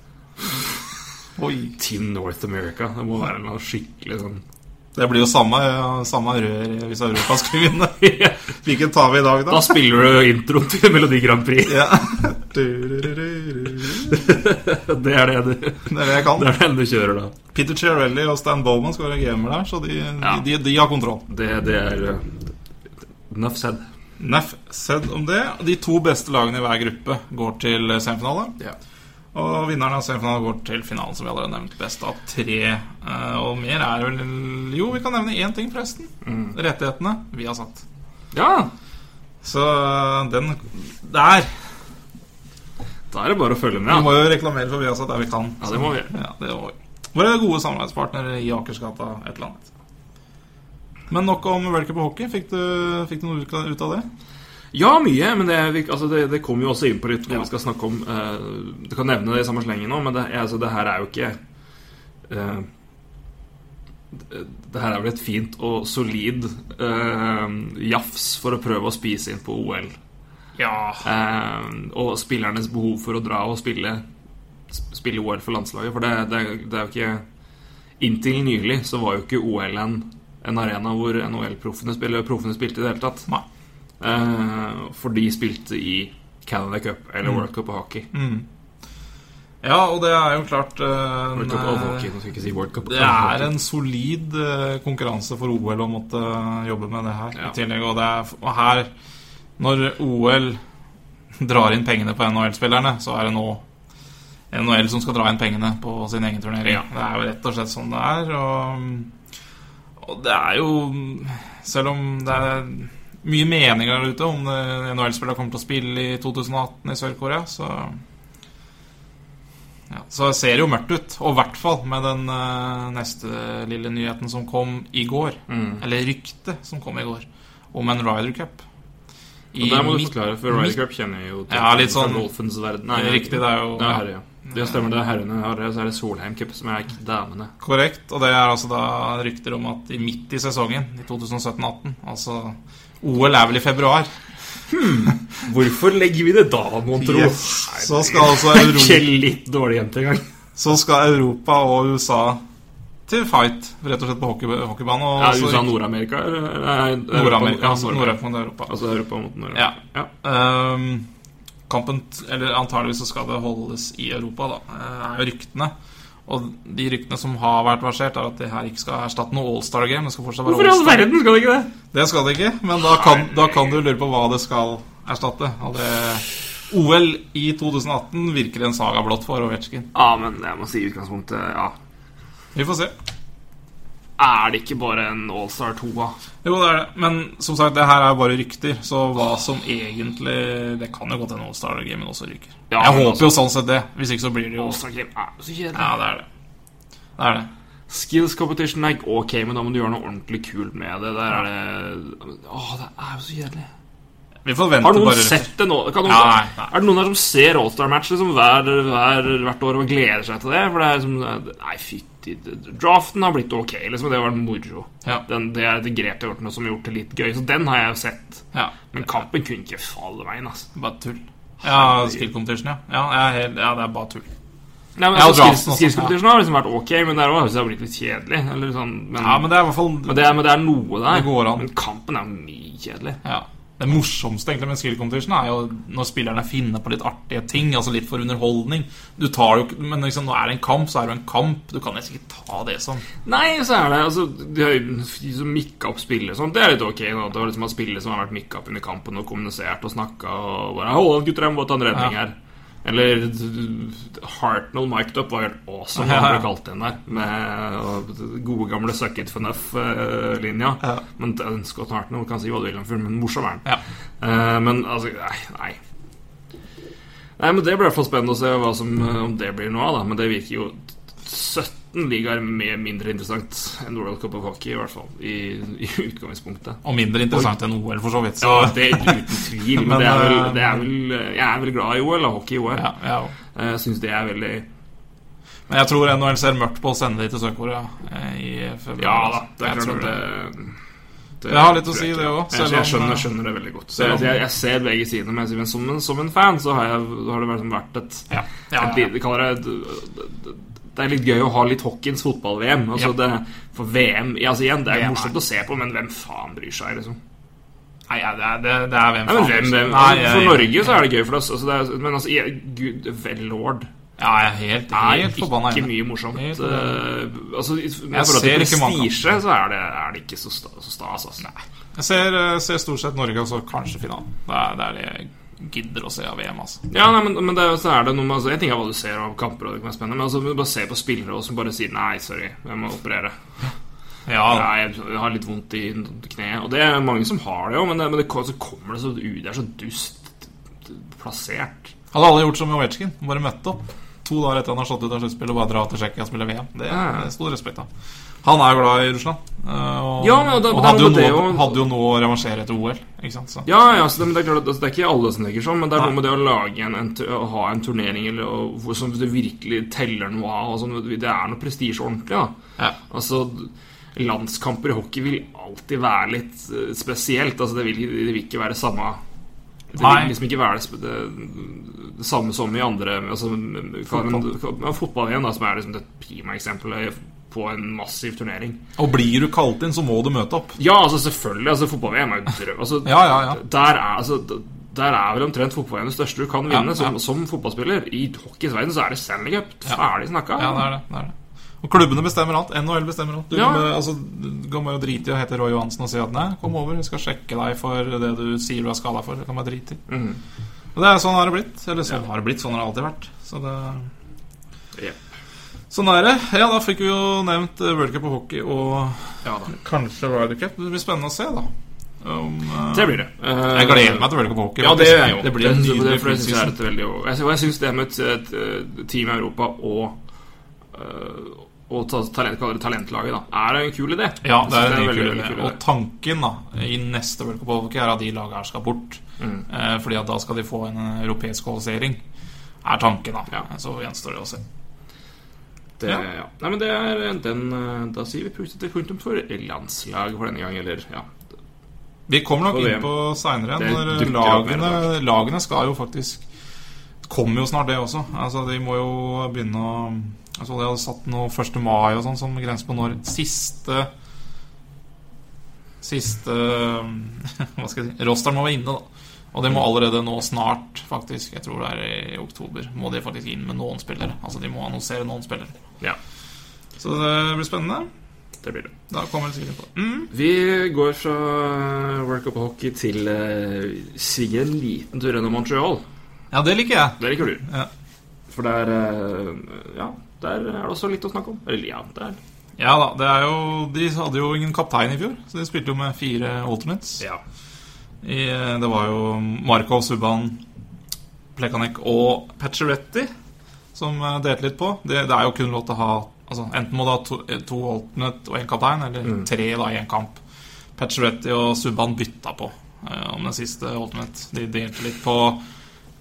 Speaker 1: Team North America. Det må være en skikkelig sånn
Speaker 2: Det blir jo samme, samme rør hvis Europa skulle vinne. Hvilken tar vi i dag,
Speaker 1: Da
Speaker 2: da?
Speaker 1: spiller du intro til Melodi Grand Prix.
Speaker 2: Ja. Det
Speaker 1: Det er det du,
Speaker 2: er det jeg kan.
Speaker 1: det er den du kjører da.
Speaker 2: Peter Chiarelli og Stan Bowman skal være gamer der, så de,
Speaker 1: Ja.
Speaker 2: de, de, de har kontroll.
Speaker 1: Det, det er Nuff said.
Speaker 2: Nuff said om det. De to beste lagene i hver gruppe går til semifinale.
Speaker 1: Ja.
Speaker 2: Og vinneren av semifinalen går til finalen, som vi allerede har nevnt. Best av tre. Eh, Og mer er vel Jo, vi kan nevne én ting, forresten.
Speaker 1: Mm.
Speaker 2: Rettighetene vi har satt.
Speaker 1: ja!
Speaker 2: Så eh, den Der.
Speaker 1: Da er det bare å følge med
Speaker 2: Vi
Speaker 1: må
Speaker 2: jo reklamere for vi har satt der vi kan.
Speaker 1: ja det må vi.
Speaker 2: Ja, det må vi. Våre gode samarbeidspartnere i Akersgata et eller annet. Men nok om World Cup og hockey. Fikk du, fikk du noe ut av det?
Speaker 1: Ja, mye, men det, altså det, det kommer jo også inn på litt
Speaker 2: hva
Speaker 1: vi skal snakke om Uh, Du kan nevne det i samme slengen nå, men det, altså, det her er jo ikke uh, det, her er vel et fint og solid uh, jafs for å prøve å spise inn på OL.
Speaker 2: Ja.
Speaker 1: Uh, og spillernes behov for å dra og spille Spille OL for landslaget. For det, det, det er jo ikke Inntil nylig så var jo ikke OL en, en arena hvor NHL-proffene spilte i det hele tatt.
Speaker 2: Nei.
Speaker 1: Eh, for de spilte i Canada Cup eller World Cup og hockey.
Speaker 2: Mm. Ja, og det er jo klart eh,
Speaker 1: World Cup og hockey, nå skal ikke si World Cup.
Speaker 2: Det er en solid uh, konkurranse for OL å måtte jobbe med det her
Speaker 1: Ja.
Speaker 2: i tillegg. Og, det er, og her, når OL drar inn pengene på NHL-spillerne, så er det nå NHL som skal dra inn pengene på sin egen turnering.
Speaker 1: Ja.
Speaker 2: Det er jo rett og slett sånn det er. Og, og det er jo Selv om det er mye meninger der ute om NHL-spillere kommer til å spille i 2018 i Sør-Korea, så ja, Så ser det jo mørkt ut. Og i hvert fall med den uh, neste lille nyheten som kom i går.
Speaker 1: Mm.
Speaker 2: Eller ryktet som kom i går. Om en Ryder Cup.
Speaker 1: Og der må du forklare, for Ryder Cup kjenner jeg jo til
Speaker 2: Ja, litt sånn-
Speaker 1: Nei,
Speaker 2: Riktig, det er jo-
Speaker 1: ja. Det stemmer, det er herrene har det, så er det Solheim Cup som er damene.
Speaker 2: Korrekt. Og det er altså da rykter om at i midt i sesongen, i 2017-18 Altså OL er vel i februar.
Speaker 1: Hvorfor legger vi det da, mon tro?
Speaker 2: Yes. Så skal altså Europa,
Speaker 1: ikke litt dårlig jentegang.
Speaker 2: så skal Europa og USA til fight, rett og slett på hockey, hockeybanen. Og
Speaker 1: Ja,
Speaker 2: så-
Speaker 1: USA Nord-Amerika? Europa-
Speaker 2: Nord-Amerika.
Speaker 1: Ja,
Speaker 2: altså
Speaker 1: Nord-Amerika.
Speaker 2: Nord- mot Europa.
Speaker 1: Altså Europa mot Nord.
Speaker 2: Ja.
Speaker 1: ja.
Speaker 2: Ehm, kampen, eller antageligvis så skal det holdes i Europa, da. eh, er jo ryktene. Og de ryktene som har vært versert, er at det her ikke skal erstatte noe All-Star-game. Det skal fortsatt være
Speaker 1: Hvorfor i all
Speaker 2: All-Star.
Speaker 1: verden skal det ikke det?
Speaker 2: Det skal det ikke, men da kan, da kan du lure på hva det skal erstatte. Og det OL i 2018 virker en saga blått for Ovetsjkin.
Speaker 1: Ja, men jeg må si i utgangspunktet Ja.
Speaker 2: Vi får se.
Speaker 1: Er det ikke bare en All-Star 2, da?
Speaker 2: Jo, det er det. Men som sagt, det her er bare rykter. Så hva som egentlig Det kan jo godt hende All-Star-gamen også ryker.
Speaker 1: Ja,
Speaker 2: jeg håper
Speaker 1: altså-
Speaker 2: jo sånn sett det. Hvis ikke så blir det jo
Speaker 1: All-Star Game er jo så kjedelig.
Speaker 2: Ja, det er det. Det er det.
Speaker 1: Skills competition er ok, men da må du gjøre noe ordentlig kult med det. Der er det Åh, det er jo så kjedelig.
Speaker 2: Vi får vente
Speaker 1: Har noen
Speaker 2: bare
Speaker 1: sett det nå? Kan noen,
Speaker 2: Nei, nei.
Speaker 1: Er det noen her som ser All-Star-match liksom, hver, hver, hvert år og gleder seg til det? For det er liksom Nei, fytti Draften har blitt ok, liksom. Det har vært moro.
Speaker 2: Ja.
Speaker 1: Den, det er det grep de har gjort noe som har gjort det litt gøy. Så den har jeg jo sett.
Speaker 2: Ja,
Speaker 1: Men kampen kunne ikke falle veien, altså.
Speaker 2: bare tull. Ja, skill competition, ja. Ja, jeg helt, ja, det er bare tull.
Speaker 1: Nei, men
Speaker 2: Ja,
Speaker 1: altså,
Speaker 2: draften
Speaker 1: skills,
Speaker 2: ja.
Speaker 1: competition har liksom vært ok, men det har også blitt litt kjedelig. Eller sånn, men,
Speaker 2: Ja, men det er i hvert fall
Speaker 1: men, det men det er noe der.
Speaker 2: Det.
Speaker 1: Men kampen er mye kjedelig.
Speaker 2: Ja. Det morsomste egentlig med skill competition er jo når spillerne finner på litt artige ting. Altså litt for underholdning. Du tar jo Men liksom, nå er det en kamp, så er det jo en kamp. Du kan nesten ikke ta det som
Speaker 1: Nei, så er det altså De har jo mikka opp spillet og sånt. Det er litt ok. nå, Det var liksom spillet som har vært mikka opp under kampen og kommunisert og snakka og bare Hold gutter, jeg må ta en redning
Speaker 2: Ja.
Speaker 1: Eller Hartnell mic'd up var helt awesome,
Speaker 2: Ja,
Speaker 1: han ble kalt den der. Med gode, gamle suck it for Nuff-linja.
Speaker 2: Ja.
Speaker 1: Men den Scott Hartnell kan si hva du vil om fyren, men morsom er han.
Speaker 2: Ja.
Speaker 1: Uh, men altså Nei. nei. Nei, men Det blir i hvert fall spennende å se hva som, eh, om det blir noe av. da Men det virker jo 17 ligaer mer mindre interessant enn World Cup of Hockey, i hvert fall. I, i utgangspunktet.
Speaker 2: Og mindre interessant enn OL, for så vidt. Så,
Speaker 1: Ja, det er uten tvil. Men,
Speaker 2: Men,
Speaker 1: det er vel,
Speaker 2: eh,
Speaker 1: det er vel Jeg er vel glad i OL, og hockey i OL.
Speaker 2: ja, ja.
Speaker 1: Eh, Jeg syns det er veldig
Speaker 2: Men jeg tror NHL ser mørkt på å sende de til Sør-Korea eh, i februar.
Speaker 1: Ja da, det er
Speaker 2: Jeg
Speaker 1: klart at det, det
Speaker 2: Det har litt å si, det
Speaker 1: òg.
Speaker 2: også,
Speaker 1: Jeg, jeg, skjønner, det veldig godt.
Speaker 2: Så
Speaker 1: jeg, jeg ser begge sidene, men men som, en, som en fan så har, jeg, har det vært et
Speaker 2: Ja. Ja,
Speaker 1: et
Speaker 2: ja.
Speaker 1: et, kaller det Det er litt gøy å ha litt hockeyens fotball-VM. Altså
Speaker 2: Ja.
Speaker 1: det, for VM altså igjen, Det er
Speaker 2: VM er-
Speaker 1: morsomt å se på, men hvem faen bryr seg? liksom
Speaker 2: Nei, ja, det, er, det, det er hvem
Speaker 1: Nei,
Speaker 2: faen
Speaker 1: hvem, hvem,
Speaker 2: Nei,
Speaker 1: For Norge så er det gøy for oss. Altså det er, men altså, jeg- gud vel lord
Speaker 2: Ja, jeg er helt, helt forbanna
Speaker 1: ikke mye morsomt.
Speaker 2: Helt
Speaker 1: uh, altså, I forhold til
Speaker 2: ser ikke mange
Speaker 1: prestisje så er det, er det ikke så, sta, så stas. Altså.
Speaker 2: Jeg ser, eh, ser stort sett Norge, og så kanskje finalen. Det er det er det jeg gidder å se av VM, altså.
Speaker 1: Ja, nei, men, men det, så er det noe med altså, En ting er hva du ser av kamper, og det kan være spennende men altså, bare se på spillere og som bare sier 'nei, sorry, jeg må operere'.
Speaker 2: Ja,
Speaker 1: Nei, jeg, har litt vondt i kneet. Og det er mange som har det jo, men, det, men det, så kommer det så ut. Det er så dust plassert.
Speaker 2: Hadde alle gjort som Ovetsjkin, bare møtt opp to dager etter han har slått ut av sluttspillet og bare dra til Tsjekkia og spille VM. Det
Speaker 1: Ja.
Speaker 2: er stor respekt av. Han er jo glad i Russland. eh, Og,
Speaker 1: Ja, men da,
Speaker 2: og hadde, jo
Speaker 1: noe det å-
Speaker 2: hadde jo noe å revansjere etter OL. Ikke sant? Så.
Speaker 1: Ja, ja, så det, men det er klart at altså, det er ikke alle som tenker sånn, men det er noe med det å lage en, en å ha en turnering eller, og, som det virkelig teller noe av. Sånn, det er noe prestisje ordentlig. da
Speaker 2: Ja.
Speaker 1: Altså, Landskamper i hockey vil alltid være litt eh, spesielt. Altså, det, vil, det vil ikke være samme Det vil liksom ikke være det, det, det samme som i andre altså, Fotball. Ja, fotball igjen, da, som er liksom det prima eksempelet på en massiv turnering.
Speaker 2: Og blir du kalt inn, så må du møte opp.
Speaker 1: Ja, altså selvfølgelig. Altså, Fotball-VM er jo drøm. Altså,
Speaker 2: Ja, ja, ja.
Speaker 1: Der er, altså, der er vel omtrent fotball-VM det største du kan vinne. Som, som fotballspiller. I hockeyens verden så er det Stanley Cup. Ferdig snakka.
Speaker 2: Ja, det er det. det, er det. Og klubbene bestemmer alt. NHL bestemmer alt. Du
Speaker 1: Ja.
Speaker 2: kan, altså, du kan bare drite i å hete Roy Johansen og si at nei, kom over, vi skal sjekke deg for det du sier du er skada for. Det kan bare drite i.
Speaker 1: Mm.
Speaker 2: Og det er sånn har det blitt. Eller sånn
Speaker 1: Ja.
Speaker 2: har det blitt. Sånn har det alltid vært. Så det
Speaker 1: Jep.
Speaker 2: Sånn er det. Ja, da fikk vi jo nevnt eh, World Cup og hockey og
Speaker 1: Ja da.
Speaker 2: kanskje Ryder Cup. Det blir spennende å se, da. Um, uh,
Speaker 1: Det blir det. Eh,
Speaker 2: Jeg gleder meg til World Cup og hockey.
Speaker 1: Ja, det jeg.
Speaker 2: Det blir en
Speaker 1: det,
Speaker 2: nydelig
Speaker 1: det, for jeg synes det er
Speaker 2: preseason.
Speaker 1: Og jeg, syns det med et, et, et team i Europa og øh, og talent, talentlaget, da, er en kul idé.
Speaker 2: Ja, det er en, en
Speaker 1: veldig,
Speaker 2: kul idé. Og tanken da i neste World Cup og hockey er at de lagene her skal bort.
Speaker 1: Mm.
Speaker 2: Eh, fordi at da skal de få en eh, europeisk kvalifisering. Er tanken, da.
Speaker 1: Ja.
Speaker 2: Så gjenstår det å se.
Speaker 1: Det,
Speaker 2: Ja.
Speaker 1: ja. Nei, men det er den øh, Da sier vi positivt punktum for landslaget for denne gang, eller ja.
Speaker 2: Vi kommer nok inn på seinere. Når lagene, lagene skal jo faktisk Kommer jo snart, det også. Altså, De må jo begynne å Altså, De hadde satt noe 1. mai og sånn som grense på når siste Siste Hva skal jeg si Rosteren må være inne, da. Og det må allerede nå snart, faktisk. Jeg tror det er i oktober. Må de faktisk inn med noen spillere. Altså De må annonsere noen spillere.
Speaker 1: ja.
Speaker 2: Så det blir spennende.
Speaker 1: Det blir det.
Speaker 2: Da kommer vi sikkert på det. Mm.
Speaker 1: Vi går fra World Cup hockey til uh, svinger en liten tur gjennom Montreal.
Speaker 2: Ja, det liker jeg.
Speaker 1: Det liker du.
Speaker 2: Ja.
Speaker 1: For der uh, Ja, der er det også litt å snakke om. Eller ja, der
Speaker 2: Ja da, det er jo De hadde jo ingen kaptein i fjor, så de spilte jo med fire alternates.
Speaker 1: Ja.
Speaker 2: I, eh, det var jo Markov, Subban, Plekanek og Pacioretty som eh, delte litt på. Det, det er jo kun lov til å ha altså, Enten må du ha to, eh, to alternate og én kaptein, eller tre da i én kamp. Pacioretty og Subban bytta på om den siste alternate. De delte litt på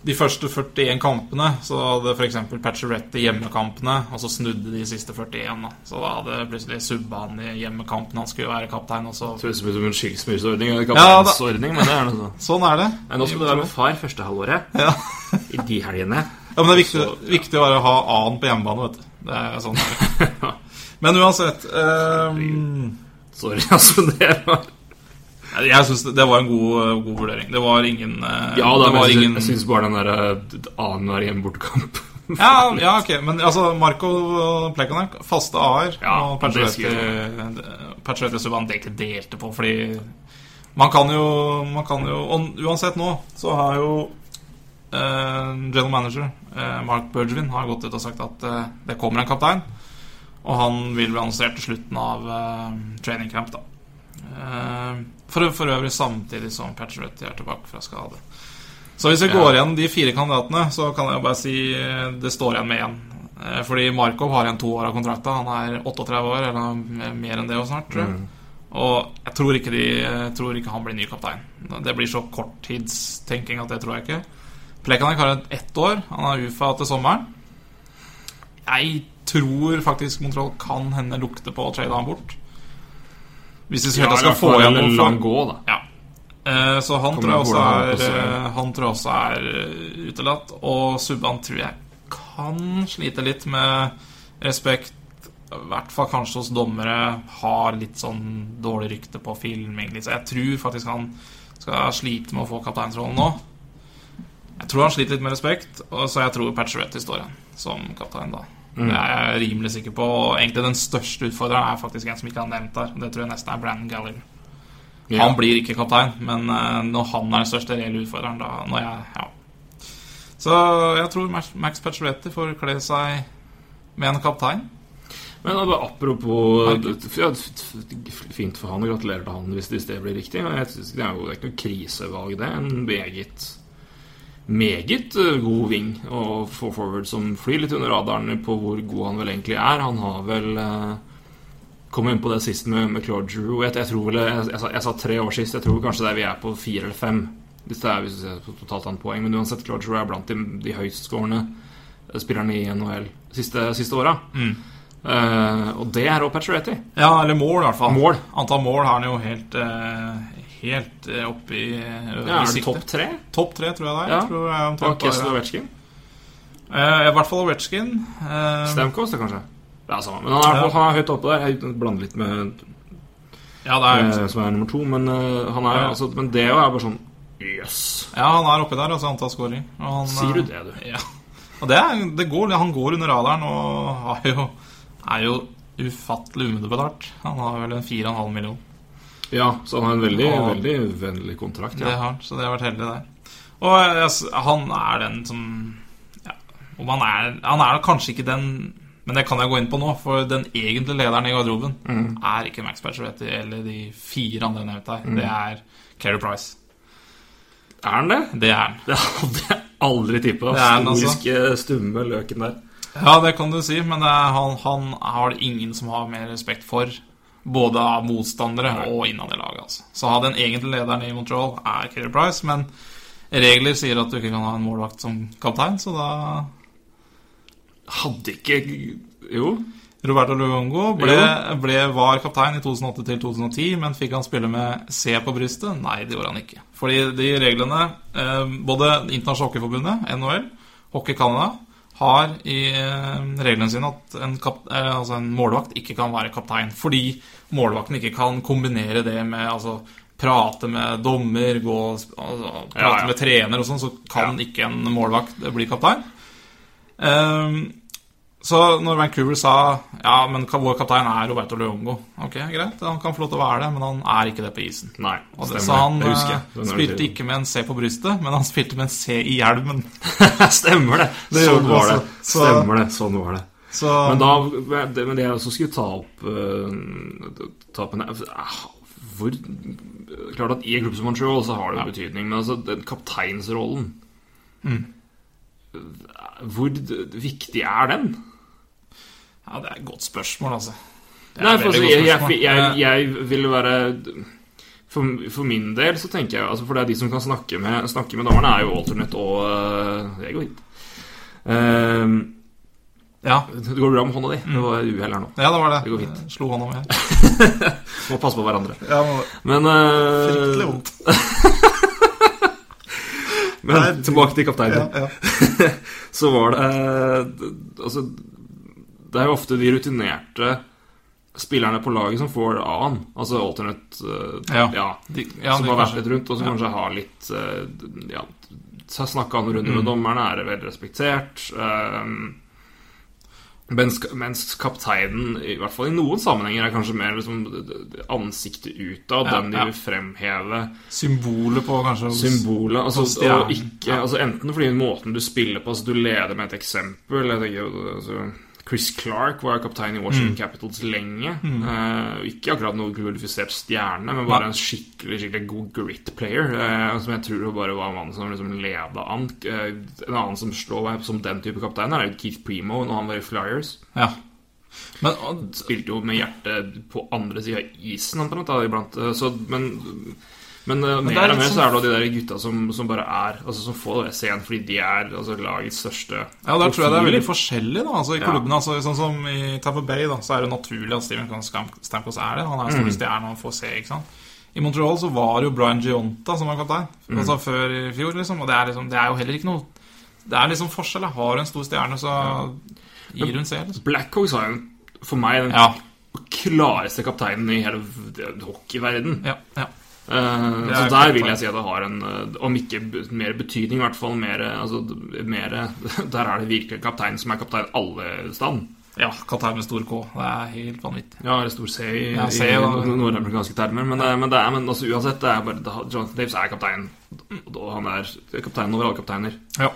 Speaker 2: de første 41 kampene. Så hadde f.eks. Pacioretty hjemmekampene, og så snudde de siste 41. Da. Så da hadde plutselig Subban i hjemmekampen. Han skulle jo være kaptein, også.
Speaker 1: Det høres ut som en skilsmisseordning eller
Speaker 2: Ja,
Speaker 1: kapteinsordning, men det er noe sånn.
Speaker 2: Sånn er det.
Speaker 1: Men Nå skal du være med far første halvåret.
Speaker 2: Ja.
Speaker 1: I de helgene.
Speaker 2: Ja, men det er viktig,
Speaker 1: Så, ja.
Speaker 2: viktig å ha A-en på hjemmebane, vet du. Det er sånn. Men uansett um...
Speaker 1: Sorry, altså. Det var
Speaker 2: Jeg syns det, det var en god, eh, god vurdering. Det var ingen eh,
Speaker 1: Ja, da,
Speaker 2: det
Speaker 1: men
Speaker 2: var
Speaker 1: jeg,
Speaker 2: ingen
Speaker 1: syns- bare den der eh, annenhver hjemme-bortekamp
Speaker 2: ja, ja, ok. Men altså, Marco Plekanek, faste A-er.
Speaker 1: Ja,
Speaker 2: og
Speaker 1: det
Speaker 2: Subhaan egentlig delte på, fordi man kan jo Man kan jo Og uansett nå, så har jo eh, general manager eh, Mark Bergevin har gått ut og sagt at eh, det kommer en kaptein. Og han vil bli annonsert til slutten av eh, training camp, da. Eh, for, for øvrig samtidig som Pacioretty er tilbake fra skade. Så hvis vi går igjen de fire kandidatene, så kan jeg bare si eh, det står igjen med én. Eh, Fordi Markov har igjen to år av kontrakta. Han er 38 år, eller mer enn det og snart, tror jeg. Og jeg tror, ikke de, jeg tror ikke han blir ny kaptein. Det blir så korttidstenking at det tror jeg ikke. Plekanek har et ett år. Han har UFA til sommeren. Jeg tror faktisk Montreal kan hende lukte på å trade han bort. Hvis vi
Speaker 1: Ja,
Speaker 2: skal få igjen
Speaker 1: en
Speaker 2: noe
Speaker 1: lang gå, da.
Speaker 2: ja. Eh, Så han tror også er, eh, han tror jeg også er eh, utelatt. Og Subban tror jeg kan slite litt med respekt. I hvert fall kanskje hos dommere. Har litt sånn dårlig rykte på filming. Så jeg tror faktisk han skal slite med å få kapteinsrollen nå. Jeg tror han sliter litt med respekt, og så jeg tror Patcheretti står igjen som kaptein da. Det er jeg rimelig sikker på. Og egentlig den største utfordreren er faktisk en som ikke har nevnt der. Det tror jeg nesten er Brandon Gallagher.
Speaker 1: Ja.
Speaker 2: Han blir ikke kaptein, men eh, når han er den største reelle utfordreren, da når jeg, ja. Så jeg tror Max- Pacioretti får kle seg med en kaptein.
Speaker 1: Men da apropos ja, Fint for han, og gratulerer til han hvis, det blir riktig. Men jeg synes Det er jo ikke noe krisevalg, det. En meget meget eh, god wing og få forward som flyr litt under radaren på hvor god han vel egentlig er. Han har vel eh, Kom inn på det sist med, med Claude Drew. Jeg, jeg, tror vel, jeg, jeg, sa, tre år sist. Jeg tror kanskje det er vi er på fire eller fem. Hvis det er hvis ser på totalt annet poeng. Men uansett, Claude Drew er blant de, de høyestskårende eh, spillerne i NHL siste, siste åra. Eh, og det er òg Pacioretty.
Speaker 2: Ja, eller mål, i hvert fall.
Speaker 1: Mål.
Speaker 2: Antall mål har han jo helt eh, Helt eh, oppe i, siktet.
Speaker 1: Ja, er det topp tre?
Speaker 2: Topp tre, tror jeg det er.
Speaker 1: Ja.
Speaker 2: Jeg tror jeg omtrent bare-
Speaker 1: Ovechkin?
Speaker 2: Eh, I hvert fall Ovetsjkin. Uh,
Speaker 1: Stamkos, det kanskje? Det er samme. Men han er,
Speaker 2: Ja.
Speaker 1: han er høyt oppe der. Jeg blander litt med
Speaker 2: ja, det er,
Speaker 1: eh, som er nummer to, men, uh, han er,
Speaker 2: Ja.
Speaker 1: altså, men det er bare sånn Jøss.
Speaker 2: ja, han er oppi der, altså antall han,
Speaker 1: Sier du
Speaker 2: eh,
Speaker 1: det, du?
Speaker 2: Ja. Og det, det går, han går under radaren og er jo, er jo ufattelig underbetalt. Han har vel en 4,5 million.
Speaker 1: Ja, så han har en veldig,
Speaker 2: og,
Speaker 1: veldig vennlig kontrakt.
Speaker 2: Det har han, så det har vært heldig der. Og altså, han er den som ja, om han, er, han er kanskje ikke den Men det kan jeg gå inn på nå, for den egentlige lederen i garderoben
Speaker 1: Mm.
Speaker 2: er ikke Max Pacioretty eller de fire andre nevnt her. Det er Keri Price.
Speaker 1: Er han det?
Speaker 2: Det er han.
Speaker 1: Det hadde jeg aldri tippa.
Speaker 2: Er altså.
Speaker 1: Stumme løken der.
Speaker 2: Ja, det kan du si, men er, han, han har det ingen som har mer respekt for. Både av motstandere og innad i laget. Altså. Så ha den egentlige lederen i Montreal er Keri Price, men regler sier at du ikke kan ha en målvakt som kaptein, så da
Speaker 1: Hadde ikke Jo.
Speaker 2: Roberto Luongo ble, ble, var kaptein i 2008 til 2010, men fikk han spille med C på brystet? Nei, det gjorde han ikke. Fordi de reglene eh, Både Internasjonale Hockeyforbundet, NHL, Hockey Canada, har i eh, reglene sine at en, kap, eh, altså en målvakt ikke kan være kaptein. Fordi målvakten ikke kan kombinere det med altså, prate med dommer, gå, altså, prate
Speaker 1: Ja, ja.
Speaker 2: med trener og sånn, så kan ikke en målvakt bli kaptein. Ehm, så når Vancouver sa Ja, men vår kaptein er Roberto Leongo Ok, greit, han kan få lov til å være det, men han er ikke det på isen.
Speaker 1: Nei,
Speaker 2: det, så han
Speaker 1: det
Speaker 2: eh, spilte ikke med en C på brystet, men han spilte med en C i hjelmen.
Speaker 1: Stemmer det.
Speaker 2: Det
Speaker 1: sånn
Speaker 2: det
Speaker 1: var det.
Speaker 2: også. Så-
Speaker 1: Stemmer det. Sånn var det.
Speaker 2: Så
Speaker 1: Men da det- Men det jeg også skulle ta opp uh, Ta opp en uh, Hvor Klart at i en klubb som Montreal så har det jo betydning, men altså den kapteinsrollen Hvor viktig er den?
Speaker 2: Ja, det er et godt spørsmål, altså.
Speaker 1: Nei, for altså, jeg, jeg, jeg, jeg vil være for, for min del så tenker jeg altså For det er de som kan snakke med, snakke med dommerne, er jo alternate og uh, Jeg går hit. Ehm,
Speaker 2: ja.
Speaker 1: det går bra med hånda di. Det var uhell her nå.
Speaker 2: ja, det var det.
Speaker 1: Det går fint.
Speaker 2: Jeg Slo hånda mi her.
Speaker 1: Må passe på hverandre.
Speaker 2: Ja, må...
Speaker 1: Men, uh...
Speaker 2: Fryktelig vondt.
Speaker 1: men tilbake til kapteinen.
Speaker 2: Ja, ja.
Speaker 1: så var det uh, Altså, det er jo ofte de rutinerte spillerne på laget som får A-en. Altså alternate uh,
Speaker 2: Ja.
Speaker 1: ja,
Speaker 2: De, ja,
Speaker 1: Som har vært litt rundt, og som kanskje har litt uh, Ja, snakka noen runder
Speaker 2: Mm.
Speaker 1: med dommerne, er vel respektert. eh, mens, mens kapteinen, i hvert fall i noen sammenhenger, er kanskje mer liksom ansiktet utad.
Speaker 2: Ja,
Speaker 1: den de vil fremheve.
Speaker 2: Symbolet på kanskje
Speaker 1: Symbolet. Altså, og ikke, altså Enten fordi måten du spiller på altså Du leder med et eksempel. Jeg tenker, altså, Chris Clark var kaptein i
Speaker 2: Mm.
Speaker 1: Washington Capitals lenge. Eh, ikke akkurat noe glorifisert stjerne, men bare en skikkelig skikkelig god grit player. Uh, som jeg tror bare var mannen som liksom leda an. Uh, en annen som slår meg som den type kaptein, er Keith Primo når han var i Flyers.
Speaker 2: Ja. Men og,
Speaker 1: Spilte jo med hjertet på andre sida av isen omtrent, iblant. Eh, Så, men men, eh, mer
Speaker 2: er
Speaker 1: og mer
Speaker 2: sånn-
Speaker 1: så er det de der gutta som, som bare er Altså som får det scenen fordi de er altså, lagets største
Speaker 2: Ja, der tror jeg det er veldig forskjellig. da Altså I
Speaker 1: Ja.
Speaker 2: altså, sånn som i Tampa Bay, da så er det naturlig at Steven Stamkos er det. Han er
Speaker 1: Mm.
Speaker 2: store stjerne han får se. ikke sant I Montreal så var det jo Brian Gionta som var kaptein.
Speaker 1: Mm.
Speaker 2: Altså Før i fjor, liksom. Og det er, liksom, det er jo heller ikke noe Det er liksom forskjell. Har du en stor stjerne, så gir hun seg. Liksom.
Speaker 1: Blackhawks har jo for meg den
Speaker 2: Ja.
Speaker 1: klareste kapteinen i hele hockeyverdenen. hockeyverden.
Speaker 2: Ja, ja.
Speaker 1: Eh, så
Speaker 2: er
Speaker 1: der vil jeg si at det har en eh, Om ikke mer betydning, i hvert fall mer, altså, mer Der er det virkelig kaptein som er kaptein alle stand.
Speaker 2: ja kaptein med stor K. Det er helt vanvittig.
Speaker 1: Ja, eller stor C i,
Speaker 2: Ja, C,
Speaker 1: i nordamerikanske termer. Men, det- men, det er, men altså, uansett, det er bare Jonathan Daves er kaptein. Og han er kaptein over alle kapteiner.
Speaker 2: Ja.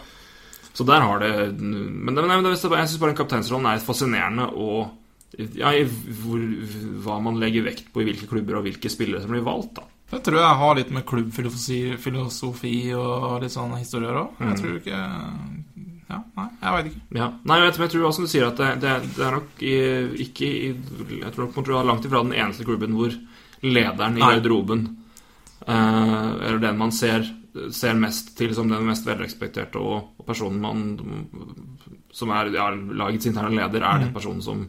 Speaker 1: Så der har det Men, det, men det, jeg syns bare kapteinsrollen er fascinerende og ja, hvor, hva man legger vekt på i hvilke klubber og hvilke spillere som blir valgt. da
Speaker 2: Det tror jeg har litt med klubbfilosofi og litt sånne historier òg.
Speaker 1: Mm.
Speaker 2: Jeg tror ikke Ja, nei, jeg veit ikke.
Speaker 1: Ja. Nei, jeg, jeg tror også du sier at det, det, det er nok i, ikke i, Jeg tror nok Montreal er langt ifra den eneste klubben hvor lederen i garderoben uh, Eller den man ser, ser mest til som den mest velrespekterte og, og personen man Som er ja, lagets interne leder, er den personen som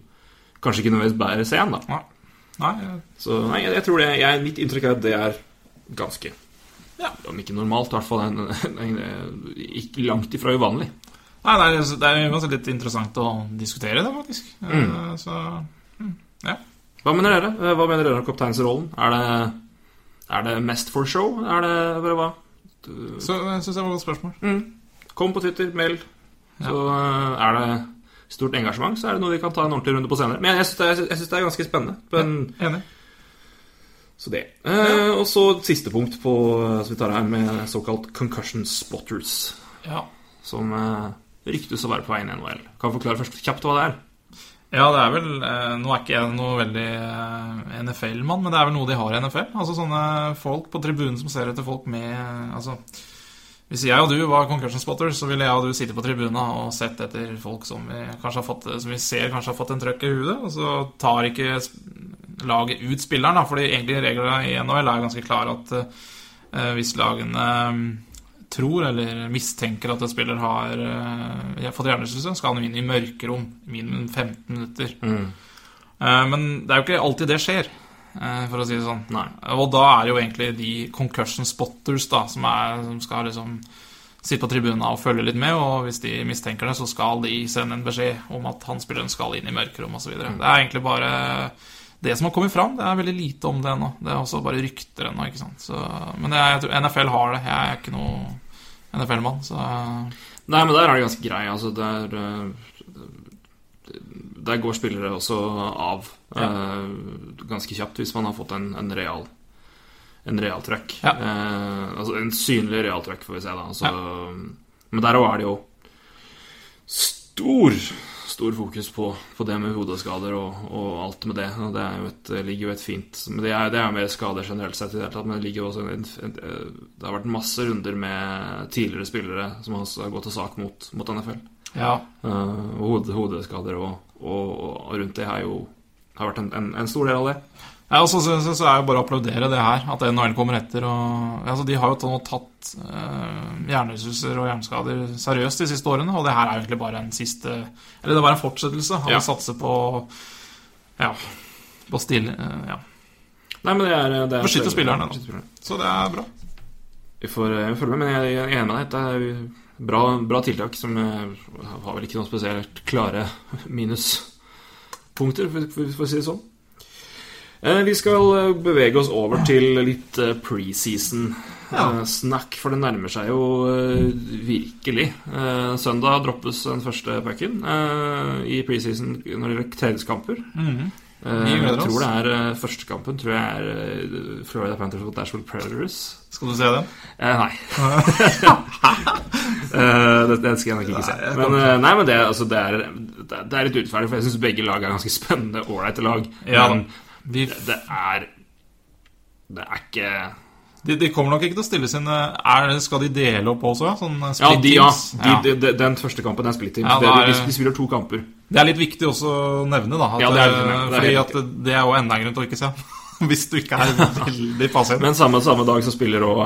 Speaker 1: kanskje ikke nødvendigvis bærer scenen. da
Speaker 2: Nei. Nei,
Speaker 1: Så nei, jeg, jeg tror det jeg, Mitt inntrykk er at det er ganske
Speaker 2: Ja.
Speaker 1: Om ikke normalt, i hvert fall en, en, en, ikke langt ifra uvanlig.
Speaker 2: Nei, det er, det er uansett litt interessant å diskutere det, faktisk.
Speaker 1: Mm.
Speaker 2: Eh, Så mm, ja.
Speaker 1: Hva mener dere? Eh, Hva mener dere om kapteinsrollen? Er det, er det mest for show? Er det bare hva?
Speaker 2: Så jeg syns det var et godt spørsmål.
Speaker 1: Kom på Twitter, mail. Så ja. er det stort engasjement, så er det noe vi kan ta en ordentlig runde på senere. Men jeg syns det, jeg synes det er ganske spennende. Men,
Speaker 2: Enig.
Speaker 1: så det. Eh, og så siste punkt på, som vi tar her, med såkalt concussion spotters.
Speaker 2: Ja.
Speaker 1: Som eh, ryktes å være på vei inn i NHL. Kan du forklare først kjapt hva det er?
Speaker 2: ja, det er vel eh, Nå er ikke jeg noe veldig eh, NFL-mann, men det er vel noe de har i NFL. Altså sånne folk på tribunen som ser etter folk med Altså Hvis jeg og du var concussion spotters, så ville jeg og du sitte på tribunen og sett etter folk som vi, kanskje har fått, som vi ser kanskje har fått en trøkk i hudet, og så tar ikke laget ut spilleren, da, fordi egentlig reglene i NHL er ganske klare at uh, hvis lagene eh, tror eller mistenker at en spiller har eh, fått hjernerystelse, skal han inn i mørkerom minimum 15 minutter. Eh, men det er jo ikke alltid det skjer, for å si det sånn.
Speaker 1: Nei.
Speaker 2: Og da er det jo egentlig de concussion spotters da, som, er, som skal liksom sitte på tribunen og følge litt med, og hvis de mistenker det, så skal de sende en beskjed om at han spilleren skal inn i mørkerom osv. Det er egentlig bare det som har kommet fram. Det er veldig lite om det ennå. Det er også bare rykter ennå, ikke sant. Så, men det er, jeg tror NFL har det. Jeg er ikke noe NFL-mann, så
Speaker 1: Nei, men der er det ganske grei. Altså, det eh, der går spillere også av eh, ganske kjapt hvis man har fått en, en real En real trøkk.
Speaker 2: Ja.
Speaker 1: Uh, altså en synlig real trøkk, får vi se, da. Altså, Men der òg er det jo stor stor fokus på, på det med hodeskader og, og alt med det. Og det er jo et, ligger jo et fint Men det er, det er mer skader generelt sett, i det hele tatt, men det ligger jo også en, en, Det har vært masse runder med tidligere spillere som har gått til sak mot, mot NFL.
Speaker 2: Ja.
Speaker 1: Uh, hode, hodeskader og, og, og rundt det har jo har vært en, en, en stor del av det.
Speaker 2: Ja, og så, så, så, så er jo bare å applaudere det her, at NHL kommer etter. Og, altså, de har jo tatt eh, hjernerystelser og hjerneskader seriøst de siste årene, og det her er jo egentlig bare en siste Eller det var en fortsettelse av
Speaker 1: Ja.
Speaker 2: å satse på Ja, på stille uh, Ja.
Speaker 1: Nei, men det er, det er
Speaker 2: Beskytte spillerne, da. Så det er bra.
Speaker 1: Vi får eh, følge med, men jeg jeg er enig med deg. Bra, bra tiltak som eh, har vel ikke noen spesielt klare minuspunkter, for, å si det sånn. Eh, Vi skal eh, bevege oss over til litt preseason-snakk, for det nærmer seg jo virkelig. Søndag droppes den første pucken i preseason når det gjelder treningskamper.
Speaker 2: Mm -hmm.
Speaker 1: Jeg tror det er førstekampen første kampen tror jeg er Florida Panthers mot Dashville Predators.
Speaker 2: Skal du se den?
Speaker 1: Eh, nei. Eh, det, det skal jeg nok ikke se. Men, eh, nei, men det, altså, det, er, det er- litt urettferdig, for jeg syns begge lag er ganske spennende, ålreite lag.
Speaker 2: Ja,
Speaker 1: men
Speaker 2: De,
Speaker 1: det, det er Det er ikke
Speaker 2: de, de kommer nok ikke til å stille sine er, Skal de dele opp også? Sånn
Speaker 1: Ja, de, ja. De,
Speaker 2: Ja.
Speaker 1: de, de, den første kampen er split teams.
Speaker 2: Ja, er
Speaker 1: de, spiller to kamper.
Speaker 2: Det er litt viktig også å nevne, da. At,
Speaker 1: Ja, det er det.
Speaker 2: eh,
Speaker 1: er
Speaker 2: fordi at det, er jo enda en grunn til å ikke se. Hvis du ikke er veldig passiv.
Speaker 1: Men samme, samme dag så spiller òg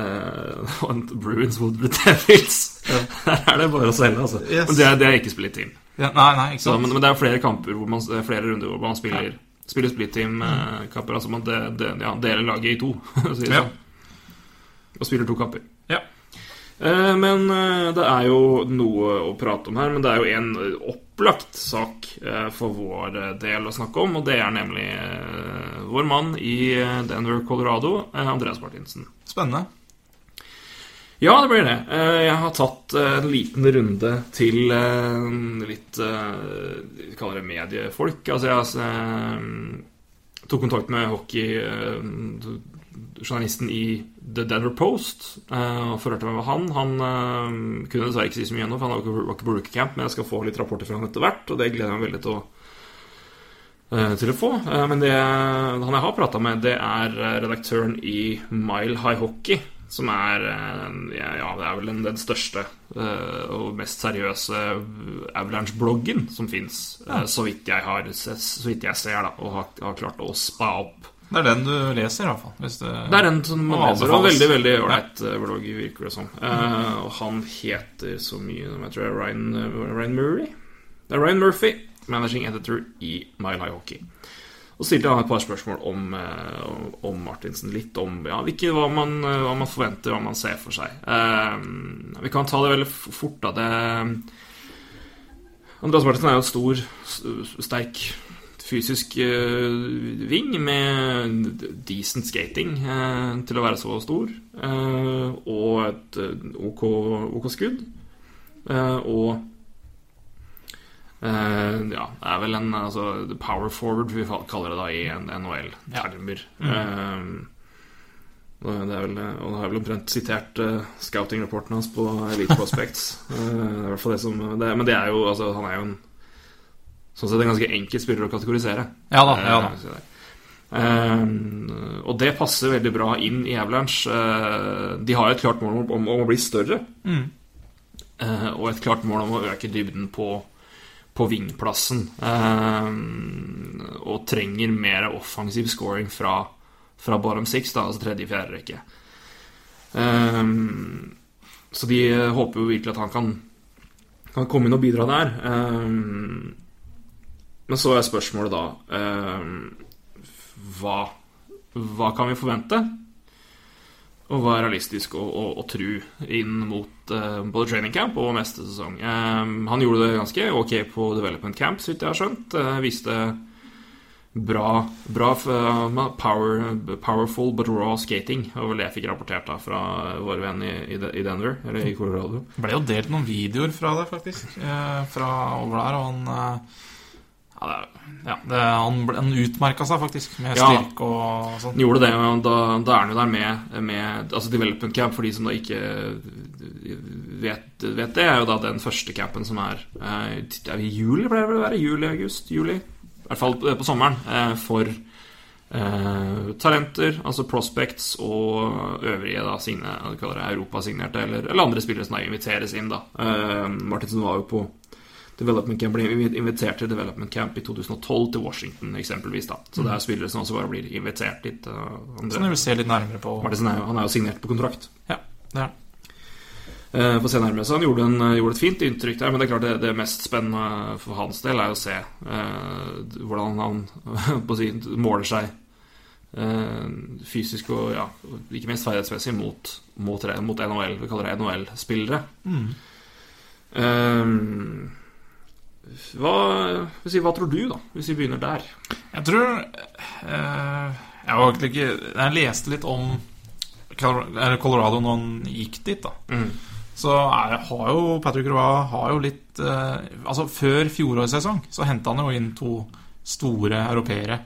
Speaker 1: uh, Bruins mot Devils. Her er det bare å selge, altså.
Speaker 2: Yes.
Speaker 1: Men det, det er ikke split team.
Speaker 2: Ja, nei, nei, ikke
Speaker 1: Så, men, men det er flere kamper hvor man, er flere runder hvor man spiller, spiller split team-kamper. altså man de, de, ja, deler laget i to, for å si det sånn. Og spiller to kamper. Eh, men eh, det er jo noe å prate om her. Men det er jo en eh, opplagt sak for vår del å snakke om, og det er nemlig vår mann i Denver, Colorado, Andreas Martinsen.
Speaker 2: Spennende.
Speaker 1: Ja, det blir det. Jeg har tatt en liten runde til litt Vi kaller det mediefolk. Altså, jeg tok kontakt med hockeyjournalisten i The Denver Post eh, og forhørte meg med han. Han eh, kunne dessverre ikke si så mye ennå, for han var ikke- på rookiecamp, men jeg skal få litt rapporter fra han etter hvert, og det gleder jeg meg veldig til å eh, til å få. Men det han jeg har prata med, det er redaktøren i Mile High Hockey. Som er ja, ja, det er vel den, den største og mest seriøse Avalanche-bloggen som fins. Så vidt jeg har så vidt jeg ser, da, og har, har klart å spa opp.
Speaker 2: Det er den du leser, i hvert fall. Hvis det,
Speaker 1: Det er den som man leser, og veldig veldig ålreit ja. blogg, virker det som. Eh, og han heter så mye som jeg tror det er Ryan, uh, Ryan Murray. Det er Ryan Murphy, managing editor i Mile High Hockey. Og stilte han et par spørsmål om, uh, om Martinsen. Litt om ja, ikke hva, man, eh, hva man forventer, hva man ser for seg. Eh, vi kan ta det veldig fort, da. Det Andreas Martinsen er jo en stor, sterk fysisk eh, ving med decent skating eh, til å være så stor. eh, og et OK, OK skudd. Og ja, det er vel en altså, power forward, vi kaller det da i NHL-termer. Eh, og det er vel, og det har vel omtrent sitert uh, scouting-rapporten hans på Elite Prospects. uh, det er i hvert fall det som det, Men det er jo altså, Han er jo en Sånn sett en ganske enkel spiller å kategorisere.
Speaker 2: Ja da, ja da.
Speaker 1: Eh, og det passer veldig bra inn i Avalanche. Uh, de har et klart mål om, om, å bli større.
Speaker 2: Mm.
Speaker 1: Uh, og et klart mål om å øke dybden på, på vingplassen. Og trenger mer offensiv scoring fra, fra bottom six, da, altså tredje-fjerde rekke. Så de håper jo virkelig at han kan, kan komme inn og bidra der. Eh, men så er spørsmålet da eh, hva, hva kan vi forvente? Og hva er realistisk å, å, å tro inn mot eh, både training camp og neste sesong? Eh, han gjorde det ganske ok på development camp, så vidt jeg har skjønt. Eh, viste bra, bra eh, power, powerful but raw skating. Var vel det jeg fikk rapportert da fra vår venn i, i Denver, eller i Colorado.
Speaker 2: Det ble jo delt noen videoer fra det, faktisk. Eh, fra over der, og han Ja, det, ja det, han, ble- han utmerka seg faktisk med
Speaker 1: Ja.
Speaker 2: styrke og sånn.
Speaker 1: Gjorde det, og da, da er han jo der med, med altså Development Camp, for de som da ikke vet, vet det, er jo da den første campen som er eh, Er i juli, pleier det å være? Juli, august? Juli? I hvert fall på sommeren. eh, For eh, talenter, altså prospects, og øvrige da signe, europasignerte, eller, eller andre spillere som da inviteres inn, da. Eh, Martinsen var jo på Development Camp ble invitert til Development Camp i 2012 til Washington, eksempelvis. da Så det er spillere som også bare blir invitert dit. Uh,
Speaker 2: Som jeg vil se litt nærmere på.
Speaker 1: Martinsen er han er jo signert på kontrakt.
Speaker 2: Ja, det er han.
Speaker 1: Eh, Få se nærmere. Så han gjorde, en, gjorde et fint inntrykk der, men det er klart det, det mest spennende for hans del er å se uh, hvordan han si, måler seg uh, fysisk og ja, ikke minst ferdighetsmessig mot, mot, mot NHL, vi kaller det NHL-spillere. Eh, hva, si, hva tror du, da, hvis vi begynner der?
Speaker 2: Jeg tror eh, Jeg ikke Jeg leste litt om Colorado når han gikk dit, da.
Speaker 1: Mm.
Speaker 2: Så er, har jo Patrick Roy har jo litt eh, Altså, før fjorårets sesong så henta han jo inn to store europeere.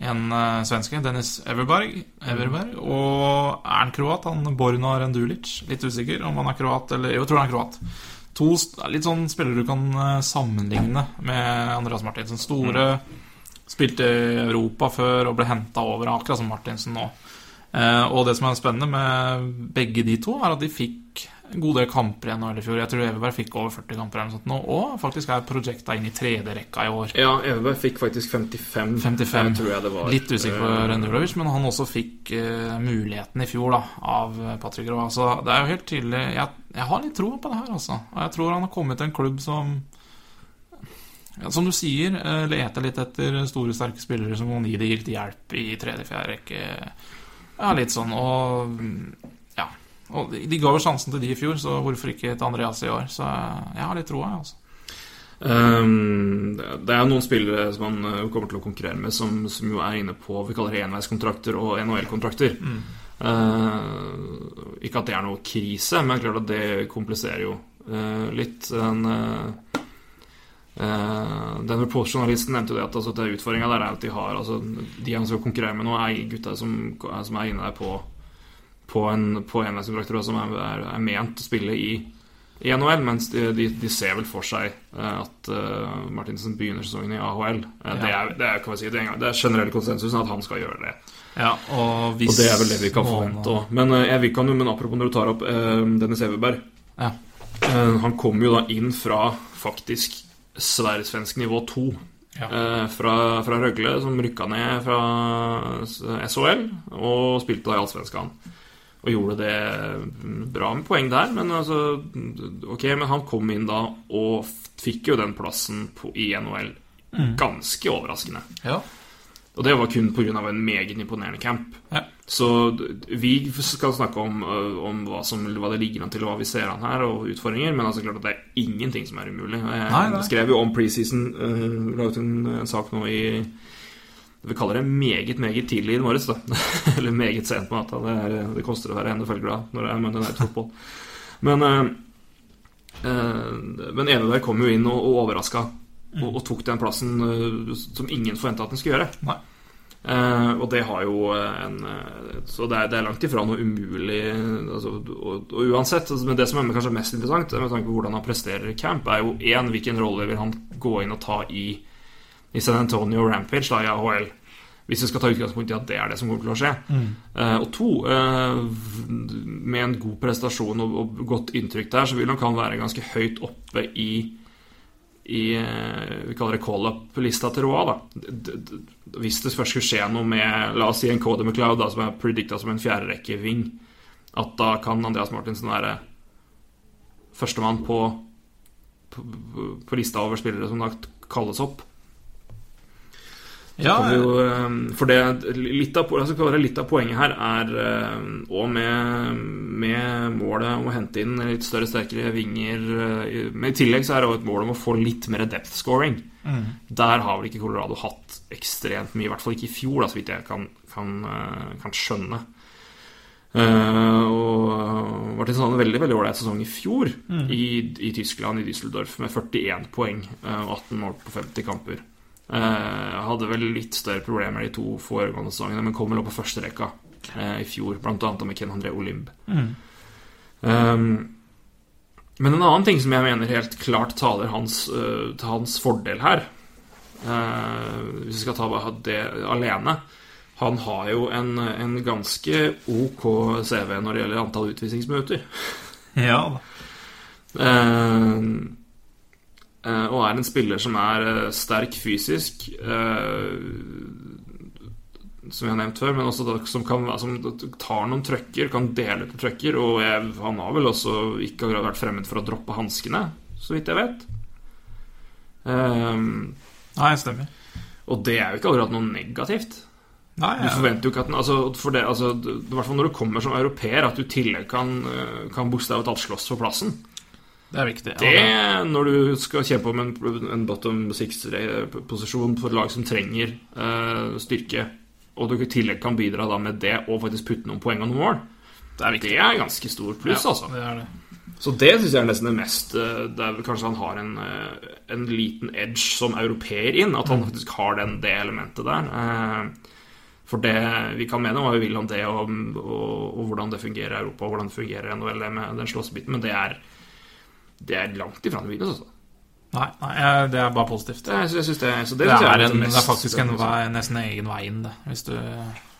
Speaker 2: En eh, svenske, Dennis Everberg, Everberg, og er han kroat? Han Borna Rendulic. Litt usikker om han er kroat eller Jo, jeg tror han er kroat. To litt sånn spillere du kan eh, sammenligne med Andreas Martinsen. Store. Spilte i Europa før og ble henta over, akkurat som Martinsen nå. Eh, og det som er spennende med begge de to, er at de fikk en god del kamper igjen i fjor. Jeg tror Everberg fikk over 40 kamper eller noe sånt nå, og faktisk er prosjekta inn i tredje rekka i år.
Speaker 1: Ja, Everberg fikk faktisk 55,
Speaker 2: 55.
Speaker 1: tror jeg det var.
Speaker 2: Litt usikker på
Speaker 1: Eh,
Speaker 2: Rendulovic, men han også fikk uh, muligheten i fjor da, av Patrick Grava. Så det er jo helt tydelig jeg, jeg har litt tro på det her, altså. Og jeg tror han har kommet til en klubb som ja, Som du sier, leter litt etter store, sterke spillere som kan gi det hjelp i tredje-fjerde rekke. Ja, litt sånn. Og mm, ja. Og de ga jo sjansen til de i fjor, så hvorfor ikke til Andreas i år? Så jeg har litt troa, jeg, altså.
Speaker 1: Um, det er noen spillere som man uh, kommer til å konkurrere med, som, som jo er inne på vi kaller det enveiskontrakter og NHL-kontrakter. Uh, ikke at det er noe krise, men klart at det kompliserer jo uh, litt. Den, uh, den reportjournalisten nevnte jo det at altså, det utfordringa der er at de har altså, De han skal konkurrere med nå, er gutta som, som er inne der på på, en, på som er, er, er ment å spille i i NHL, mens de, de, de ser vel for seg eh, at uh, Martinsen begynner sesongen i AHL. Ja. det, er, det, er, si, det, er, det er generell konsensus at han skal gjøre det.
Speaker 2: Ja, og, hvis
Speaker 1: Og det er vel det vi kan forvente òg. Men eh, jeg kan men apropos når du tar opp uh, Dennis Everberg
Speaker 2: Ja.
Speaker 1: uh, Han kom jo da inn fra faktisk svensk nivå 2.
Speaker 2: Ja.
Speaker 1: Eh, fra, fra Røgle, som rykka ned fra SHL, og spilte da i Allsvenskan. Og gjorde det bra med poeng der, men altså Ok, men han kom inn da og fikk jo den plassen på, i NHL. Ganske overraskende.
Speaker 2: Ja.
Speaker 1: Og det var kun pga. en meget imponerende camp.
Speaker 2: Ja.
Speaker 1: Så vi skal snakke om, om hva, som, hva det ligger an til, og hva vi ser an her, og utfordringer. Men altså klart at det er ingenting som er umulig. Jeg
Speaker 2: Nei, nei.
Speaker 1: skrev jo om preseason. Uh, laget en, en sak nå i Vi kaller det meget, meget tidlig i morges. da Eller meget sent på natta. Det, er, det koster å være NFL-glad når det er Monday Night Football. Men uh, Men Eneberg kom jo inn og, og overraska. Og, og tok den plassen uh, som ingen forventa at den skulle gjøre. Eh, og det har jo en uh, Så det er, det er langt ifra noe umulig altså, og, og uansett altså, Men det som er kanskje mest interessant med tanke på hvordan han presterer i camp, er jo én hvilken rolle vil han gå inn og ta i I San Antonio Rampage da, i AHL. Hvis vi skal ta utgangspunkt i at det er det som kommer til å skje. Eh, og to, uh, med en god prestasjon og, og godt inntrykk der, så vil nok han være ganske høyt oppe i i eh, vi kaller det call-up-lista til Roa. da Hvis det først skulle skje noe med La oss si en Cody McLeod da, som er predicta som en fjerderekke-ving, at da kan Andreas Martinsen være førstemann på, på, på lista over spillere som da kalles opp.
Speaker 2: Ja,
Speaker 1: jo, eh, for det, litt, av, altså, litt av poenget her er òg med, med målet om å hente inn litt større, sterkere vinger eh, Men i tillegg så er det også et mål om å få litt mer depth scoring. Der har vel ikke Colorado hatt ekstremt mye, i hvert fall ikke i fjor, da, så vidt jeg kan, kan, eh, kan skjønne. Uh, og Martinsen hadde en veldig veldig ålreit sesong i fjor i, i Tyskland, i Düsseldorf, med 41 poeng og 18 mål på 50 kamper. Eh, hadde vel litt større problemer de to foregående sesongene, men kom vel opp på førsterekka eh, i fjor, annet med Ken André Olimb. Um, men en annen ting som jeg mener helt klart taler hans, uh, til hans fordel her uh, Hvis vi skal ta det alene Han har jo en, en ganske ok CV når det gjelder antall utvisningsminutter.
Speaker 2: Ja,
Speaker 1: da. eh, og er en spiller som er eh, sterk fysisk, eh, som vi har nevnt før, men også da, som, kan, som tar noen trøkker, kan dele ut trøkker. Og jeg, han har vel også ikke vært fremmed for å droppe hanskene, så vidt jeg vet. Eh,
Speaker 2: Nei, stemmer.
Speaker 1: og det er jo ikke akkurat noe negativt.
Speaker 2: Nei,
Speaker 1: Du forventer jo ikke at den, altså, for det, altså, I hvert fall når du kommer som europeer, at du i tillegg kan, eh, kan bokstavelig talt slåss for plassen.
Speaker 2: Det er viktig.
Speaker 1: Det, når du skal kjempe om en, en bottom six-posisjon på et lag som trenger uh, styrke, og du i tillegg kan bidra med det og faktisk putte noen poeng og noen mål,
Speaker 2: det er
Speaker 1: det er ganske stor pluss,
Speaker 2: Ja,
Speaker 1: altså.
Speaker 2: det er det.
Speaker 1: Så det syns jeg er nesten det mest Det er vel kanskje han har en, eh, en liten edge som europeer inn. At han faktisk har den, det elementet der. Eh, For det vi kan mene hva vi vil om det, og, og, og hvordan det fungerer i Europa, og hvordan det fungerer i NHL med den slåssebiten, men det er, det er langt ifra noe minus, altså.
Speaker 2: Nei, nei, det er bare positivt.
Speaker 1: Det, jeg synes det, det,
Speaker 2: Det er, en,
Speaker 1: mest
Speaker 2: er faktisk en vei, nesten en egen vei inn, det. Hvis du,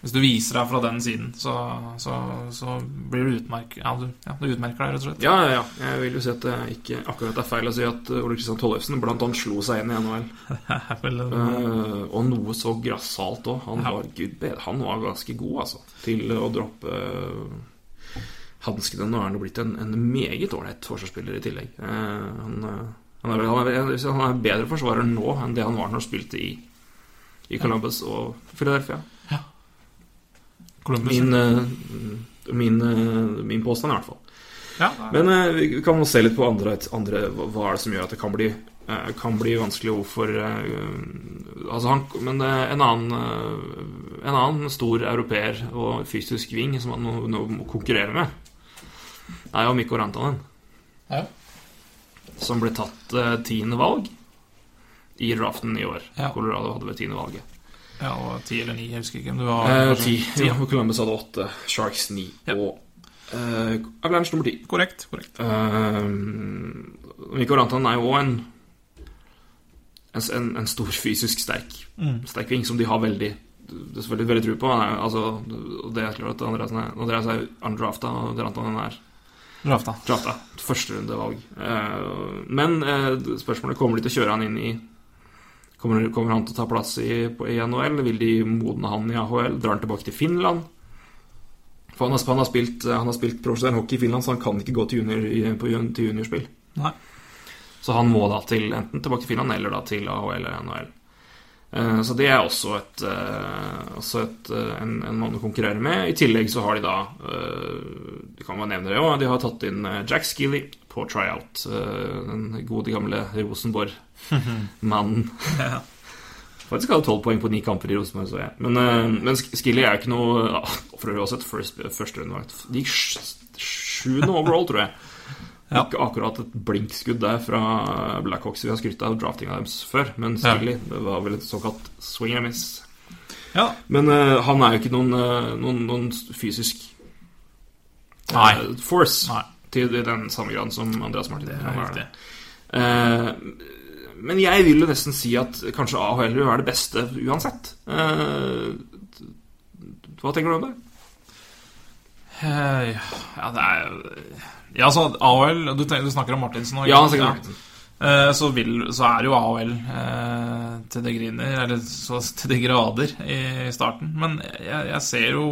Speaker 2: hvis du viser deg fra den siden, så, så, så blir du utmerket Ja, du, ja, du utmerker deg, rett og slett.
Speaker 1: Ja, ja, ja. Jeg vil jo si at det ikke akkurat er feil å si at Ole Kristian Tollefsen blant annet slo seg inn i NHL.
Speaker 2: Vel en-
Speaker 1: Eh, og noe så grassat òg. Han,
Speaker 2: Ja.
Speaker 1: var gud han var ganske god, altså, til å droppe uh, hanskene. Nå er han jo blitt en, en meget ålreit forsvarsspiller i tillegg. Eh, han, eh, han, er, han, er, han er bedre forsvarer nå enn det han var når han spilte i, i Columbus og Philadelphia.
Speaker 2: Columbus.
Speaker 1: Min, eh, min, min påstand, i hvert fall.
Speaker 2: ja,
Speaker 1: Men eh, vi kan se litt på andre, andre hva er det som gjør at det kan bli, eh, kan bli vanskelig hvorfor eh, altså han, Men en annen En annen stor europeer og fysisk ving som han nå, nå må konkurrere med, er jo Mikko Rantanen.
Speaker 2: Ja.
Speaker 1: Som ble tatt eh, tiende valg i draften i år.
Speaker 2: Ja.
Speaker 1: Colorado hadde vel tiende valget.
Speaker 2: ja, og ti eller ni, jeg husker ikke. om du var
Speaker 1: Eh,
Speaker 2: kanskje
Speaker 1: ti. Ja, Columbus hadde åtte. Sharks ni.
Speaker 2: Ja.
Speaker 1: Og eh, Avalanche nummer ti.
Speaker 2: Korrekt. korrekt.
Speaker 1: Uh, Mikko Rantanen er jo òg en, en En stor fysisk sterk
Speaker 2: Mm.
Speaker 1: Sterk ving som de har veldig det er selvfølgelig veldig tro på. Han er, altså, det er klart at Andreas er undrafta, og Rantanen er
Speaker 2: Drafta.
Speaker 1: drafta. Førsterundevalg. Uh, men eh, spørsmålet kommer de til å kjøre han inn i Kommer, kommer han til å ta plass i, på, i NHL? Vil de modne han i AHL? Drar han tilbake til Finland? For han har, han har spilt, han har spilt profesjonell hockey i Finland, så han kan ikke gå til, junior, på, til juniorspill.
Speaker 2: Nei.
Speaker 1: Så han må da til enten tilbake til Finland eller da til AHL eller NHL. Eh, Så det er også, et, eh, også et, eh, en, en mann å konkurrere med. I tillegg så har de da Du kan bare nevne det òg. De har tatt inn Jack Skilly på tryout. Den gode, gamle Rosenborg-mannen.
Speaker 2: Ja.
Speaker 1: Faktisk hadde tolv poeng på ni kamper i Rosenborg, så jeg. Men, men Skilly er jo ikke noe For øvrig også et første førsterundevakt. De gikk sj- sjuende overall, tror jeg.
Speaker 2: Ja.
Speaker 1: Ikke akkurat et blinkskudd der fra Blackhawks. Vi har skrytt av draftinga deres før, men
Speaker 2: Ja.
Speaker 1: Det var vel et såkalt swing and miss.
Speaker 2: ja.
Speaker 1: Men uh, han er jo ikke noen, eh, noen, noen fysisk eh,
Speaker 2: Nei.
Speaker 1: force
Speaker 2: Nei.
Speaker 1: til den samme grad som Andreas Martin.
Speaker 2: Det er riktig.
Speaker 1: Uh, men jeg vil jo nesten si at kanskje AHL vil være det beste uansett. Hva tenker du om det?
Speaker 2: Ja, det er Ja, altså, AHL Du, du snakker om Martinsen nå?
Speaker 1: Ja, han Martinsen.
Speaker 2: Eh, Så, vil, så er jo AHL eh, til det griner, eller så til de grader, i starten. Men jeg, jeg ser jo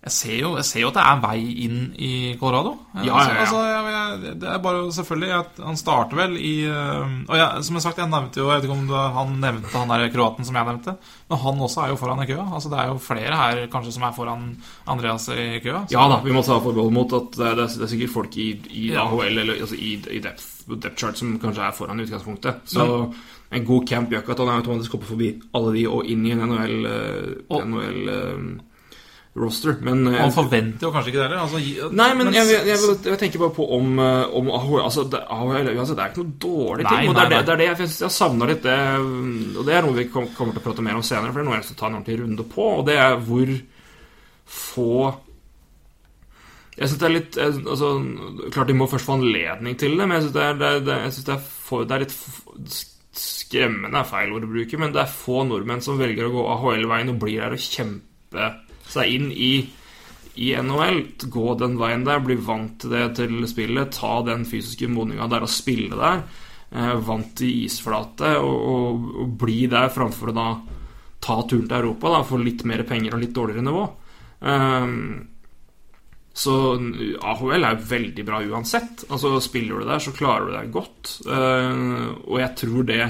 Speaker 2: jeg ser, jo, jeg ser jo at det er vei inn i Colorado.
Speaker 1: Ja, altså, ja, ja.
Speaker 2: Altså, jeg, det er bare selvfølgelig at Han starter vel i eh, Og jeg, som jeg sagt, jeg nevnte jo Jeg vet ikke om det, han nevnte han der kroaten som jeg nevnte. Men han også er jo foran i køa. Altså Det er jo flere her kanskje som er foran Andreas i køa. Så-
Speaker 1: Ja da, vi må ta forbehold mot at det er, det er sikkert folk i, i. AHL eller altså i, i depth, depth chart som kanskje er foran i utgangspunktet. Så en god camp gjør ikke at han automatisk hopper forbi alle de og inn i en NHL, eh,
Speaker 2: Og-
Speaker 1: NHL eh, roster. Men eh,
Speaker 2: Man forventer jo kanskje ikke det heller. Altså,
Speaker 1: Nei, men jeg, jeg, jeg, jeg tenker bare på om, eh, om AHL altså det, AHL, altså, det er ikke noe dårlig
Speaker 2: Nei,
Speaker 1: ting. og det er det, det, er det jeg, jeg har savna litt. Det, og det er noe vi kom, kommer til å prate mer om senere, for det er noe jeg å ta en ordentlig runde på. Og det er hvor få Jeg synes det er litt altså, Klart de må først få anledning til det, men jeg syns det, er- det, er- det, synes det, er er litt Skremmende er feil ord å bruke, men det er få nordmenn som velger å gå AHL-veien og blir der og kjempe seg inn i i NHL, gå den veien der, bli vant til det til spillet, ta den fysiske modninga der og spille der, eh, vant til isflate, og, og, og bli der framfor å da ta turen til Europa, da, få litt mer penger og litt dårligere nivå. Ehm, så AHL er veldig bra uansett. Altså Spiller du der, så klarer du deg godt. Eh, og jeg tror det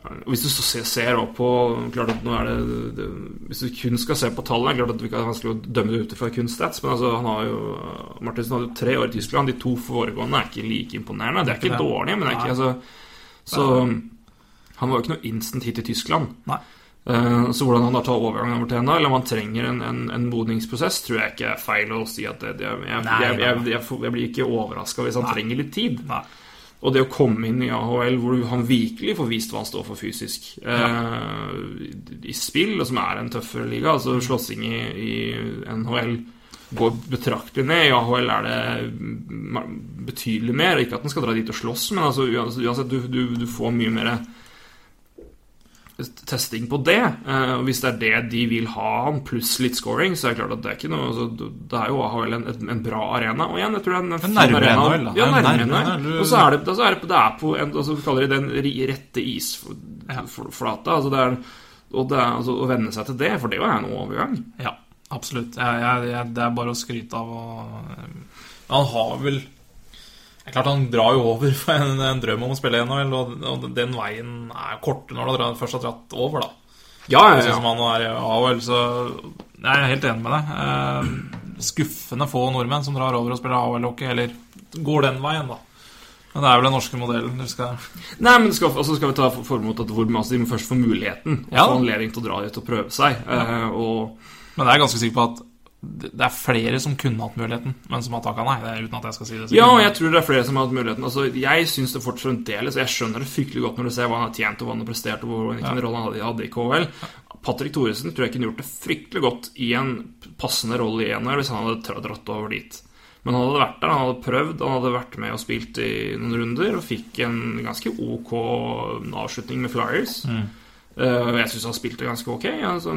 Speaker 1: Hvis du så ser, ser på klart at nå er det, det Hvis du kun skal se på tallene Klart at det er vanskelig å dømme det ut fra kun stats, men altså, han har jo Martinsen hadde jo tre år i Tyskland. De to foregående er ikke like imponerende. Det er ikke dårlig, men det er ikke altså, Så han var jo ikke noe instant hit i Tyskland.
Speaker 2: Nei.
Speaker 1: Eh, Så hvordan han da tar overgangen over til eller om han trenger en, en, en modningsprosess, tror jeg ikke er feil å si at det, det jeg, jeg, jeg, jeg blir ikke overraska hvis han
Speaker 2: Nei.
Speaker 1: trenger litt tid.
Speaker 2: Nei.
Speaker 1: Og det å komme inn i AHL hvor han virkelig får vist hva han står for fysisk eh, i spill, og som er en tøffere liga, altså slåssing i, i NHL går betraktelig ned. I AHL er det betydelig mer. Ikke at han skal dra dit og slåss, men altså, uansett du, du, du får mye mer testing på det. Eh, og hvis det er det de vil ha han, pluss litt scoring, så er det klart at det er ikke noe altså, Det er jo AHL en, en, en bra arena. Og igjen, jeg tror det er en, fin
Speaker 2: nærmere
Speaker 1: arena.
Speaker 2: NHL.
Speaker 1: Ja, nærmere
Speaker 2: nærmere.
Speaker 1: Og så er det, altså, er det, det er på en, altså, vi kaller det den rette isflata. Altså, det er, og det er, altså, å venne seg til det, for det er jo en overgang.
Speaker 2: Ja, absolutt. Jeg, jeg, jeg, det er bare å skryte av og Han har vel klart Han drar jo over for en, en drøm om å spille NHL, og, og den veien er kort når du først har dratt over, da.
Speaker 1: Ja, ja,
Speaker 2: Sånn
Speaker 1: ja.
Speaker 2: som han er i AHL, så jeg er helt enig med deg. Eh, skuffende få nordmenn som drar over og spiller AHL-hockey, eller går den veien, da. Men det er vel den norske modellen. Du skal
Speaker 1: Nei, men skal, altså skal vi ta for- formål at hvor, altså, de må først få muligheten.
Speaker 2: Ja.
Speaker 1: Få anledning til å dra dit og prøve seg. Eh, og
Speaker 2: Men jeg er ganske sikker på at det er flere som kunne hatt muligheten, men som har takka nei. Det er uten at jeg skal si det.
Speaker 1: Ja, og jeg tror det er flere som har hatt muligheten. Altså, jeg syns det fortsatt fremdeles Jeg skjønner det fryktelig godt når du ser hva han har tjent, og hva han har prestert, og hvilken ja. rolle han hadde, i KL. Patrick Thoresen tror jeg kunne gjort det fryktelig godt i en passende rolle i NHL hvis han hadde dratt over dit. Men han hadde vært der, han hadde prøvd, han hadde vært med og spilt i noen runder og fikk en ganske ok avslutning med Flyers. Og jeg syns han spilte ganske ok. Altså,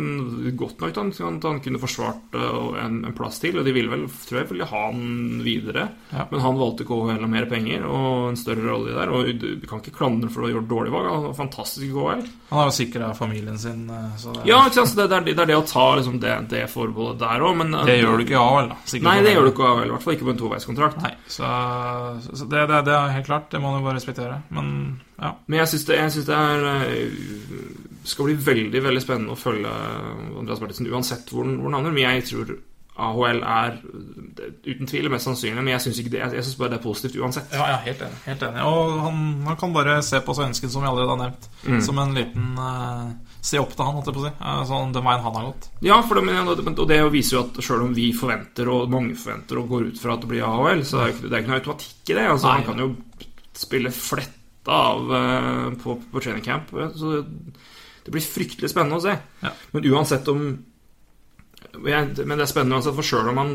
Speaker 1: godt nok til han, han kunne forsvart eh, en, en plass til. Og de ville vel, tror jeg ville ha han videre.
Speaker 2: Ja.
Speaker 1: Men han valgte KHL og mer penger og en større rolle der. Og du, kan ikke klandre for å ha gjort dårlig valg. Han var fantastisk i KHL.
Speaker 2: Han har jo sikra familien sin, eh, så det,
Speaker 1: Ja, ikke sant? Det, det, er, det er det å ta liksom, det, det forbeholdet der òg, men
Speaker 2: det gjør du ikke i AHL, da. Sikre
Speaker 1: Nei, det gjør du ikke av, i hvert fall ikke på en toveiskontrakt.
Speaker 2: Nei, så, så det, det, det er helt klart. Det må du bare respektere. Men ja.
Speaker 1: Men jeg syns det, jeg synes det er eh, skal bli veldig veldig spennende å følge Andreas Bertelsen uansett hvor han havner. Men jeg tror AHL er er uten tvil mest sannsynlig, men jeg syns bare det er positivt uansett.
Speaker 2: Ja, ja, helt enig. Helt enig. Og han, han kan bare se på svensken, som vi allerede har nevnt,
Speaker 1: Mm.
Speaker 2: som en liten uh, Se opp til han, holdt jeg på å si. Sånn den veien han har gått.
Speaker 1: Ja, det, men, og det viser jo at sjøl om vi forventer, og mange forventer, og går ut fra at det blir AHL, så er det ikke, det er ikke noe automatikk i det. Altså,
Speaker 2: Nei.
Speaker 1: han kan jo spille fletta av uh, på, på training camp. Så det blir fryktelig spennende å se.
Speaker 2: Ja.
Speaker 1: Men uansett om Men det er spennende uansett, for sjøl om han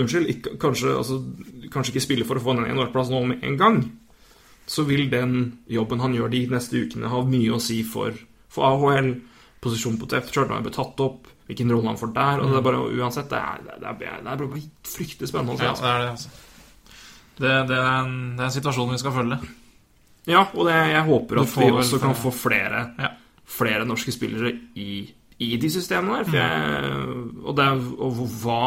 Speaker 1: Unnskyld, ikke, kanskje, altså, kanskje ikke spiller for å få en NHL-plass nå med en gang, så vil den jobben han gjør de neste ukene, ha mye å si for, for AHL, posisjon på TF, chart, om han blir tatt opp, hvilken rolle han får der. Og det er bare, uansett, det er, det er, det er, bare fryktelig spennende å se.
Speaker 2: Ja,
Speaker 1: altså.
Speaker 2: det er det, altså. Det, det, er en, det er en situasjon vi skal følge.
Speaker 1: Ja, og det, jeg håper at vi også kan få flere,
Speaker 2: Ja.
Speaker 1: flere norske spillere i, i de systemene der. For jeg, og det og hva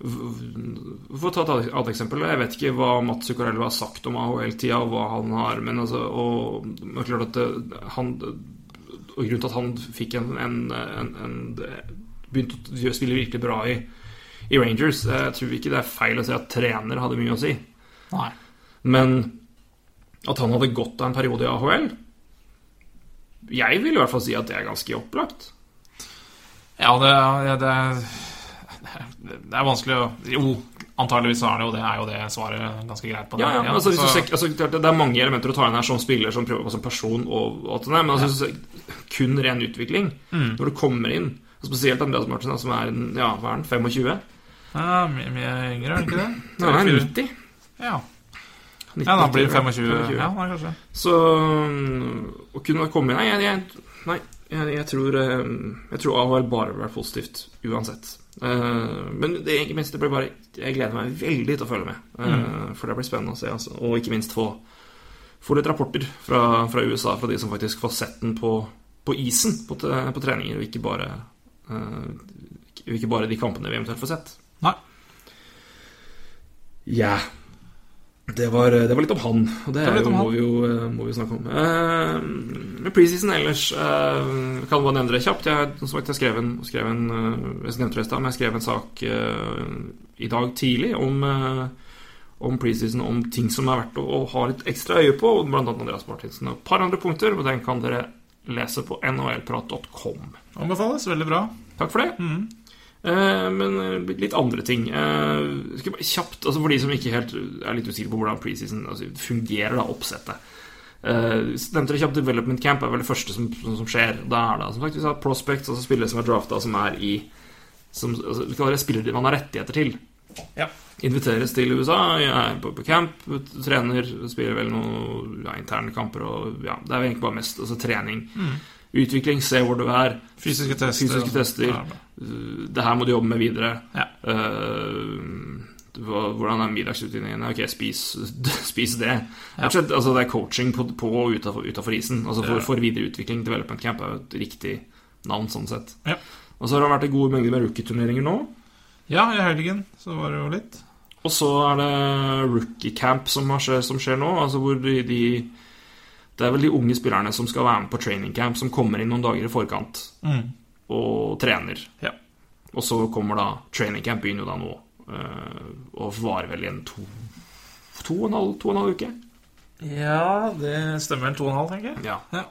Speaker 1: For å ta et annet eksempel. Jeg vet ikke hva Mats Zuccarello har sagt om AHL-tida, og hva han har Men altså og, klart at han Og grunnen til at han fikk en, en, en, en Begynte å spille virkelig bra i, i Rangers Jeg tror ikke det er feil å si at trener hadde mye å si.
Speaker 2: Nei.
Speaker 1: Men at han hadde gått av en periode i AHL Jeg vil i hvert fall si at det er ganske opplagt.
Speaker 2: Ja, det, er- det, er, det er vanskelig å Jo, antageligvis er det jo det. Er jo det svaret ganske greit på det.
Speaker 1: Ja, ja, altså, hvis du ser, altså, det er- er mange elementer å ta inn her som spiller, som prøver som person og, og alt det der, men altså, ja. kun ren utvikling
Speaker 2: Mm.
Speaker 1: når du kommer inn. Spesielt Andreas Martin, som er en- ja, hva er han, 25?
Speaker 2: ja, mye, mye yngre, er han ikke det?
Speaker 1: Nei, han er 90.
Speaker 2: Ja,
Speaker 1: 90,
Speaker 2: ja da blir det
Speaker 1: 25.
Speaker 2: 25. Ja, nei, kanskje.
Speaker 1: Så mm, å kunne komme inn Nei, jeg, jeg, nei, jeg, jeg tror eh, Jeg tror AHL bare vil være positivt uansett. Eh, men det, ikke minst, det blir bare Jeg gleder meg veldig til å følge med. Mm. For det blir spennende å se. Altså. Og ikke minst få, få litt rapporter fra, fra USA, fra de som faktisk får sett den på, på isen på, på treninger, og ikke bare eh, ikke- ikke bare de kampene vi eventuelt får sett.
Speaker 2: Nei.
Speaker 1: Ja. Det var, det var litt om han, og det,
Speaker 2: Det litt om
Speaker 1: må, vi jo, eh, må vi jo snakke om. Eh, med preseason ellers eh, kan bare nevne det kjapt. Jeg, som sagt, jeg skrev en, skrev en eh, Jeg nevnte det men jeg skrev en sak eh, i dag tidlig om, eh, om preseason, om ting som er verdt å, å ha litt ekstra øye på, blant annet Andreas Martinsen og et par andre punkter, og den kan dere lese på nhlprat.com.
Speaker 2: Anbefales. Veldig bra.
Speaker 1: Takk for det. Eh, men eh, litt andre ting. Eh, skal bare kjapt, altså For de som ikke helt er litt usikre på hvordan preseason altså, fungerer, da, oppsettet. Uh, nevnte det kjapt Development Camp er vel det første som, som, som skjer. Da er det som sagt, vi har prospects, altså spillere som er drafta, som er i som, altså, Vi kaller være spillere man har rettigheter til.
Speaker 2: Ja.
Speaker 1: Inviteres til USA, er på, på camp, trener, spiller vel noen ja, interne kamper og ja, Det er egentlig bare mest altså, trening. Utvikling, se hvor du er.
Speaker 2: Fysiske tester.
Speaker 1: Fysiske tester. Det her må du jobbe med videre.
Speaker 2: Ja.
Speaker 1: Uh, hvordan er middagsrutinene? Ok, spis, spis det. Ja. altså, det er coaching på, på og utafor isen. Altså for, for videre utvikling. Development Camp er jo et riktig navn, sånn sett.
Speaker 2: Ja.
Speaker 1: Og så har det vært en god mengde med rookie-turneringer nå.
Speaker 2: ja, i helgen så var det jo litt.
Speaker 1: Og så er det rookie camp som, har skje, som skjer nå. Altså hvor de, de Det er vel de unge spillerne som skal være med på training camp, som kommer inn noen dager i forkant
Speaker 2: Mm.
Speaker 1: og trener.
Speaker 2: Ja.
Speaker 1: Og så kommer da training camp begynner jo da nå. eh, og varer vel i en to, to, og en halv, to og en halv uke.
Speaker 2: Ja, det stemmer to og en halv, tenker jeg.
Speaker 1: Ja.
Speaker 2: Ja.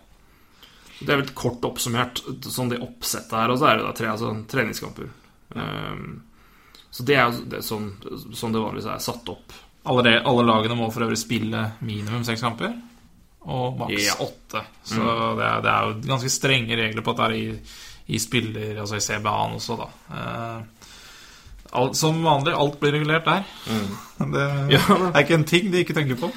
Speaker 1: Det er vel kort oppsummert sånn det oppsettet her, og så er det da tre altså, treningskamper. Um, så det er jo sånn, sånn det vanligvis er satt opp.
Speaker 2: Alle, alle lagene må for øvrig spille minimum seks kamper. Og maks
Speaker 1: Ja.
Speaker 2: åtte. Så det, er, det er jo ganske strenge regler på dette her i, i spiller, altså i CBA-en også, da. Eh, alt, som vanlig, alt blir regulert der. Det
Speaker 1: Ja,
Speaker 2: er ikke en ting de ikke tenker på.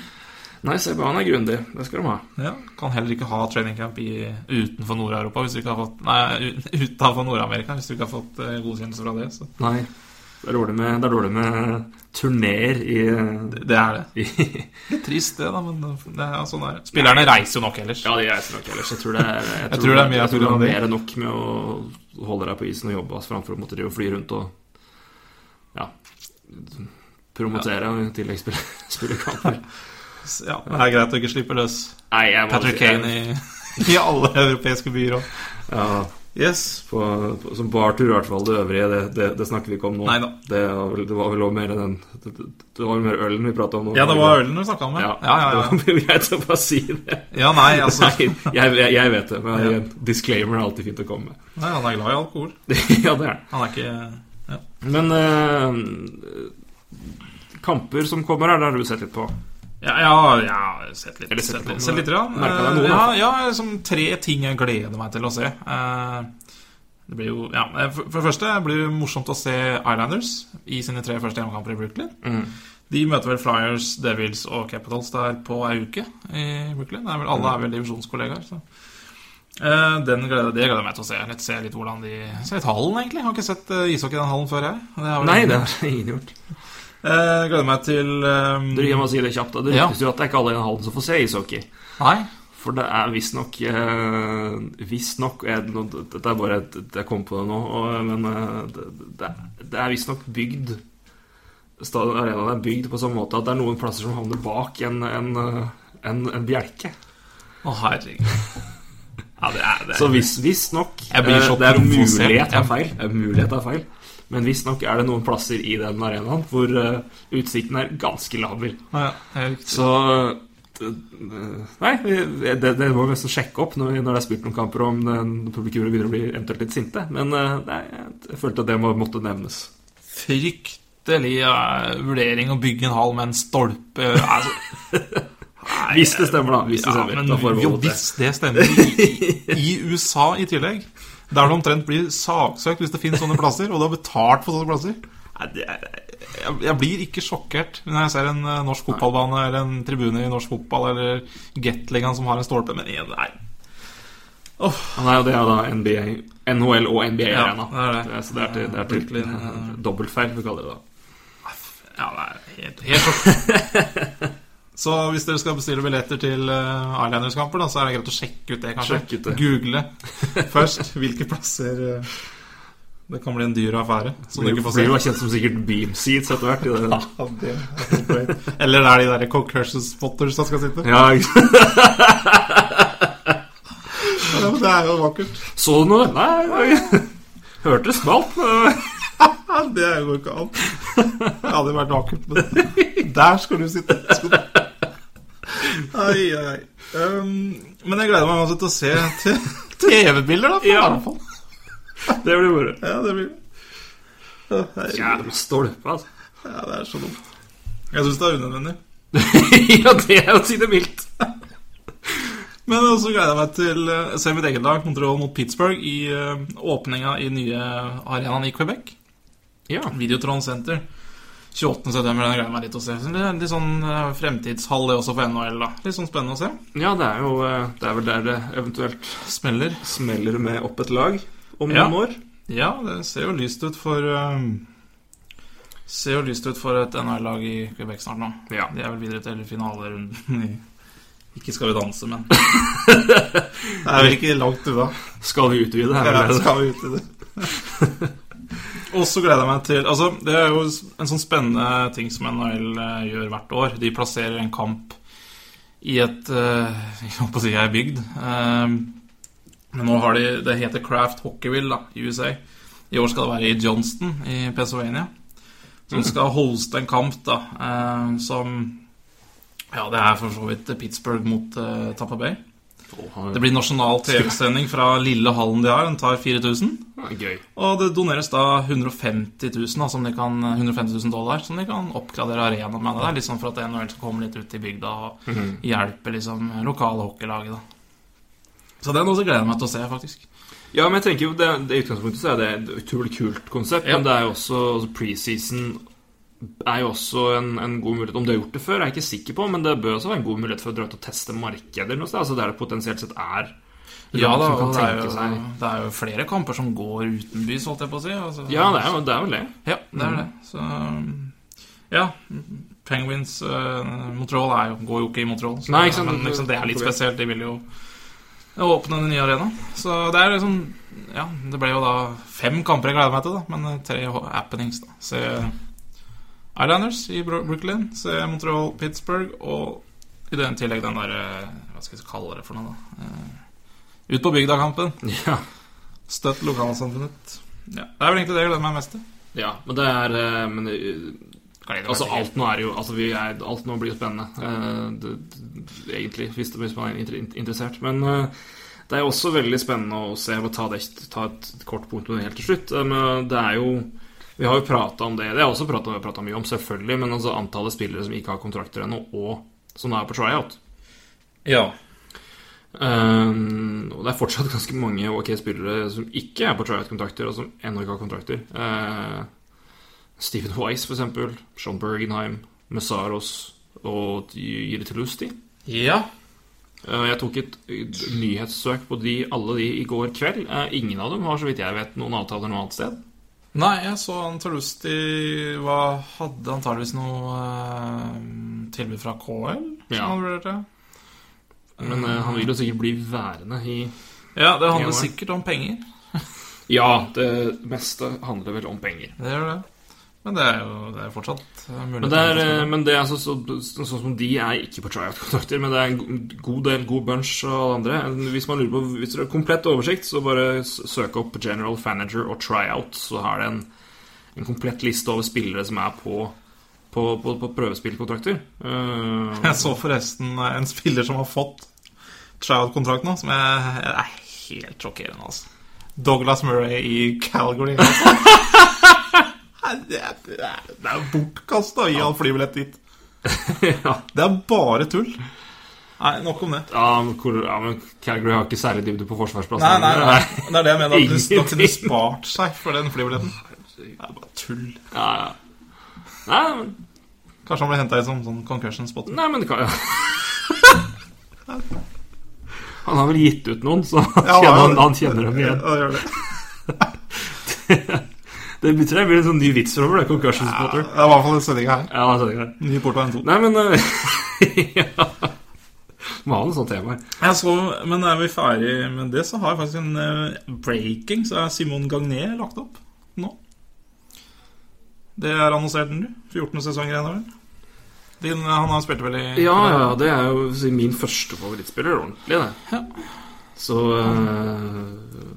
Speaker 1: Nei, CBA-en er grundig. Det skal de ha.
Speaker 2: Ja, Kan heller ikke ha training camp i, utenfor Nord-Europa hvis du ikke har fått Nei, utenfor Nord-Amerika hvis du ikke har fått eh, godkjennelse fra det. Så
Speaker 1: Nei. Det er dårlig med, er dårlig med turneer i,
Speaker 2: det, det er det. Litt trist, det, da, men det er sånn er. Spillerne reiser jo nok ellers.
Speaker 1: Ja, de reiser nok ellers. Jeg tror det er, jeg
Speaker 2: tror det er mye
Speaker 1: jeg tror det er mer enn nok med å holde deg på isen og jobbe framfor å måtte drive og fly rundt og ja, promotere ja. tilleggsspillerkamper.
Speaker 2: Ja, det er greit å ikke slippe løs
Speaker 1: Nei, jeg
Speaker 2: Patrick Kane i, i alle europeiske byer òg.
Speaker 1: Ja,
Speaker 2: Yes.
Speaker 1: på, på, som bartur i hvert fall. Det øvrige, det, det, det snakker vi ikke om nå.
Speaker 2: Neida.
Speaker 1: Det, det var vel også mer den Det, var vel mer ølen vi prata om nå.
Speaker 2: Ja, det var ølen vi snakka om,
Speaker 1: Ja,
Speaker 2: ja. Ja, ja, ja.
Speaker 1: Det var greit å bare si det.
Speaker 2: ja nei, altså
Speaker 1: Nei, jeg, jeg, jeg vet det, men
Speaker 2: Ja.
Speaker 1: disclaimer er alltid fint å komme med.
Speaker 2: Nei, Han er glad i alkohol.
Speaker 1: ja, det er han.
Speaker 2: Han er ikke
Speaker 1: Men eh, kamper som kommer her, det har du sett litt på.
Speaker 2: Ja, ja, ja sett litt.
Speaker 1: Eller sett
Speaker 2: Sett litt, sett litt
Speaker 1: noen,
Speaker 2: Eh, ja, ja, liksom tre ting jeg gleder meg til å se. Eh, Det blir jo Ja, eh, for, for det første blir det morsomt å se Islanders i sine tre første hjemmekamper i Brooklyn.
Speaker 1: Mm.
Speaker 2: De møter vel Flyers, Devils og Capitals der på ei uke i Brooklyn. Er vel, alle er vel divisjonskollegaer, så Eh, den gleder, Det gleder jeg meg til å se. Litt, se litt hvordan de Se litt hallen, egentlig. Jeg har ikke sett ishockey i den hallen før, jeg. Det har
Speaker 1: Nei, det har ingen gjort.
Speaker 2: Eh, gleder meg til um...
Speaker 1: Du, meg å si det kjapt. da. Det
Speaker 2: Ja.
Speaker 1: jo at det er ikke alle i den hallen som får se ishockey.
Speaker 2: Nei?
Speaker 1: For det er visstnok uh, Visstnok Dette er bare et Jeg kom på det nå, og, men eh, det, det, det er visstnok bygd Stadion Arena er bygd på sånn måte at det er noen plasser som havner bak en, en, en, en bjelke.
Speaker 2: Å, herregud. Ja, det er det.
Speaker 1: Så hvis- visstnok
Speaker 2: Jeg
Speaker 1: eh, Det er mulighet av feil. Det er mulighet er feil. Men visstnok er det noen plasser i den arenaen hvor uh, utsikten er ganske laber.
Speaker 2: Ja, riktig.
Speaker 1: Så Nei, det, det må vi nesten sjekke opp når, når det er spilt noen kamper om publikummere begynner å bli eventuelt litt sinte. Men eh, nei, jeg følte at det må, måtte nevnes.
Speaker 2: Fryktelig ja, vurdering å bygge en hall med en stolpe altså, nei,
Speaker 1: Hvis det stemmer, da. Hvis det
Speaker 2: ja,
Speaker 1: stemmer.
Speaker 2: men
Speaker 1: da
Speaker 2: jo, hvis det stemmer i, i, I USA i tillegg Der du omtrent blir saksøkt hvis det finnes sånne plasser Og du har betalt for sånne plasser. Nei, er, jeg, blir ikke sjokkert Når jeg ser en eh, norsk fotballbane Eller en tribune i norsk fotball Eller Gatlingan som har en stolpe Men nei.
Speaker 1: Nei, og det er da NBA, NHL og NBA
Speaker 2: Ja, det er det.
Speaker 1: Så det er til, det er til
Speaker 2: Brooklyn, eh,
Speaker 1: dobbeltfeil, vi kaller det da.
Speaker 2: Ja, det er helt, helt Så hvis dere skal bestille billetter til uh, Islanders-kamper, så er det greit å sjekke ut det, kanskje.
Speaker 1: Ut det.
Speaker 2: Google først hvilke plasser eh, Det kan bli en dyr affære. Som du ikke får se.
Speaker 1: blir jo kjent som sikkert beam seats etter hvert.
Speaker 2: Ja, det er. Eller det er de der concursion spotters som skal sitte.
Speaker 1: Ja.
Speaker 2: Ja, men det er jo vakkert.
Speaker 1: Så du noe? Nei, nei. hørte det smalt.
Speaker 2: det går ikke an. Det hadde vært vakkert, men der skal du sitte. Ai, ai. Um, men jeg gleder meg også til å se TV-bilder, da. For
Speaker 1: Ja.
Speaker 2: i hvert fall.
Speaker 1: Det blir moro.
Speaker 2: Ja, det blir.
Speaker 1: Jævla stolpe, altså.
Speaker 2: Ja, det er så dumt. Jeg syns det er unødvendig.
Speaker 1: ja, det er å si det mildt.
Speaker 2: Men så gleder jeg meg til å se mitt eget lag kontroll mot Pittsburgh i uh, åpninga i nye arenaen i Quebec.
Speaker 1: Ja.
Speaker 2: Videotron Center. 28. september, den gleder jeg meg litt å se. Så Det er litt sånn eh, fremtidshall det også for NHL, da. Litt sånn spennende å se.
Speaker 1: ja, det er jo eh, Det er vel der det eventuelt
Speaker 2: Smeller.
Speaker 1: smeller med opp et lag om
Speaker 2: Ja.
Speaker 1: noen år.
Speaker 2: Ja, det ser jo lyst ut for um, Ser jo lyst ut for et NHL-lag i Quebec snart nå.
Speaker 1: Ja.
Speaker 2: De er vel videre til finalerunden i Ikke Skal vi danse, men Det er vel ikke langt unna.
Speaker 1: Skal vi utvide? Er
Speaker 2: Ja, skal vi ut i det. Og så gleder jeg meg til Altså, Det er jo en sånn spennende ting som NHL eh, gjør hvert år. De plasserer en kamp i et eh, Jeg holdt på å si ei bygd. Eh, men nå har de Det heter Craft Hockeyville da, i USA. I år skal det være i Johnston i Pennsylvania. Som skal hoste en kamp da eh, som Ja, det er for så vidt Pittsburgh mot eh, Tampa Bay. Det blir nasjonal TV-sending fra lille hallen de har. Den tar 4000.
Speaker 1: Gøy.
Speaker 2: Og det doneres da 150 000, som de kan, 150 000 dollar som de kan oppgradere arenaen med. Det er litt sånn for at NHL skal komme litt ut i bygda og hjelpe liksom lokale hockeylaget. Så noe som gleder jeg meg til å se, faktisk.
Speaker 1: Ja, men jeg tenker jo det, det utgangspunktet så er det et utrolig kult konsept,
Speaker 2: Ja.
Speaker 1: men det er jo også preseason er jo også en, en god mulighet Om du har gjort det før, er jeg ikke sikker på, men det bør også være en god mulighet for å dra ut og teste markeder noe sted. Altså der det potensielt sett er
Speaker 2: Ja da, og det er, jo,
Speaker 1: seg
Speaker 2: det er jo flere kamper som går utenbys, holdt jeg på å si. Altså,
Speaker 1: Ja, det er det. Er vel det.
Speaker 2: Ja, det er det. Så ja. Penguins uh, Montreal er går jo ikke i Montreal. Så,
Speaker 1: Nei, ikke
Speaker 2: men liksom, det er litt spesielt. De vil jo åpne den nye arenaen. Så det er liksom Ja, det ble jo da fem kamper jeg gleder meg til, da. Men tre happenings, da. Se Islanders i Bro- Brooklyn. Se Montreal, Pittsburgh. Og i den tillegg den derre Hva skal vi kalle det for noe, da? Eh, ut på bygda-kampen.
Speaker 1: Ja.
Speaker 2: Støtt lokalsamfunnet. Ja, det er vel egentlig det jeg gleder meg mest til.
Speaker 1: ja, men det er eh, Men eh, altså, alt nå er jo altså, vi er, Alt nå blir jo spennende, ja. det, det, egentlig, hvis, det, hvis man er interessert. Men eh, det er jo også veldig spennende å se og ta, det, ta et kort punkt med det helt til slutt. Eh, Men det er jo Vi har jo prata om det. Det har jeg også prata mye om, selvfølgelig. Men altså antallet spillere som ikke har kontrakter ennå, og som er på tryout.
Speaker 2: Ja.
Speaker 1: Um, og det er fortsatt ganske mange ok spillere som ikke er på tryout-kontrakter, og som ennå ikke har kontrakter. Uh, Stephen Wise, for eksempel. Sean Bergenheim. Messaros og Jiri Telusti.
Speaker 2: Ja.
Speaker 1: Uh, jeg tok et et nyhetssøk på de, alle de i går kveld. Uh, ingen av dem har, så vidt jeg vet, noen avtaler noe annet sted.
Speaker 2: Nei, jeg så han Talusti var, hadde antageligvis noe eh, tilbud fra KL.
Speaker 1: Ja. Men eh, han vil jo sikkert bli værende i
Speaker 2: Ja, det handler sikkert om penger.
Speaker 1: Ja, det meste handler vel om penger.
Speaker 2: Det gjør det. Men det er jo det er fortsatt eh, mulig.
Speaker 1: Men det er, eh, men det er altså, så, så, sånn som de er ikke på tryout-kontrakter, men det er en god del, god bunch av andre. Hvis man lurer på Hvis dere har komplett oversikt, så bare søk opp General Manager og tryout, så har det en, en komplett liste over spillere som er på på, på, på prøvespillkontrakter. Uh,
Speaker 2: Jeg så forresten en spiller som har fått tryout-kontrakt nå, som jeg, jeg er helt sjokkerende, altså. Douglas Murray i Calgary. Altså. det det er, er bortkasta å gi han flybillett dit.
Speaker 1: ja.
Speaker 2: Det er bare tull. Nei, nok om det.
Speaker 1: Ja, men ja, Calgary har ikke særlig dybde på forsvarsplassen.
Speaker 2: Nei, nei, nei. Det er det jeg mener. At du kunne spart seg for den flybilletten. Det er bare tull.
Speaker 1: Ja, ja. Nei, men,
Speaker 2: Kanskje han ble henta i som sånn concussion spot.
Speaker 1: nei, men det kan Han har vel gitt ut noen, så
Speaker 2: Ja,
Speaker 1: kjenner han, han kjenner dem igjen.
Speaker 2: Ja, det gjør det.
Speaker 1: Det betyr det blir en sånn ny vits over det. Concussion
Speaker 2: Ja, det er i hvert fall en sending her.
Speaker 1: Ja, det er her.
Speaker 2: Ny Portveien 2.
Speaker 1: Nei, men eh, ja. Må ha noe sånt tema her.
Speaker 2: Så, men er vi ferdig med det, så har jeg faktisk en eh, breaking. Så er Simon Gagné lagt opp nå. Det er annonsert den, du. 14 sesonger igjen, vel? Din, han har spilt vel i
Speaker 1: Ja, ja, det er jo min første favorittspiller, ordentlig, det.
Speaker 2: Ja.
Speaker 1: Så eh,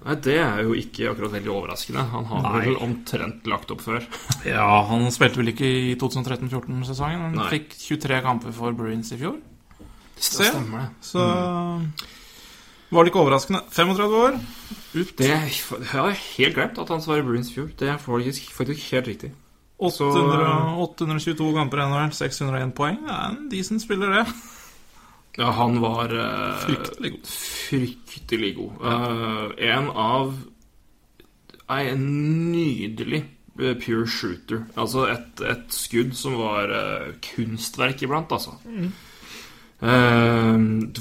Speaker 1: Nei, det er jo ikke akkurat veldig overraskende. Han har
Speaker 2: Nei.
Speaker 1: vel omtrent lagt opp før.
Speaker 2: Ja, han spilte vel ikke i 2013-14-sesongen. Han
Speaker 1: Nei.
Speaker 2: fikk 23 kamper for Bruins i fjor.
Speaker 1: Det stemmer, det.
Speaker 2: Så var det ikke overraskende. 35 år. Ut.
Speaker 1: Det jeg har helt glemt at han svarer Bruins i fjor. Det er faktisk, faktisk helt riktig. Så-
Speaker 2: 800, 822 kamper i NHL, 601 poeng. Det er en decent spiller, det.
Speaker 1: Ja, han var uh,
Speaker 2: Fryktelig god.
Speaker 1: fryktelig god. Uh, en av en nydelig eh, pure shooter. Altså et, et skudd som var uh, kunstverk iblant, altså. Eh,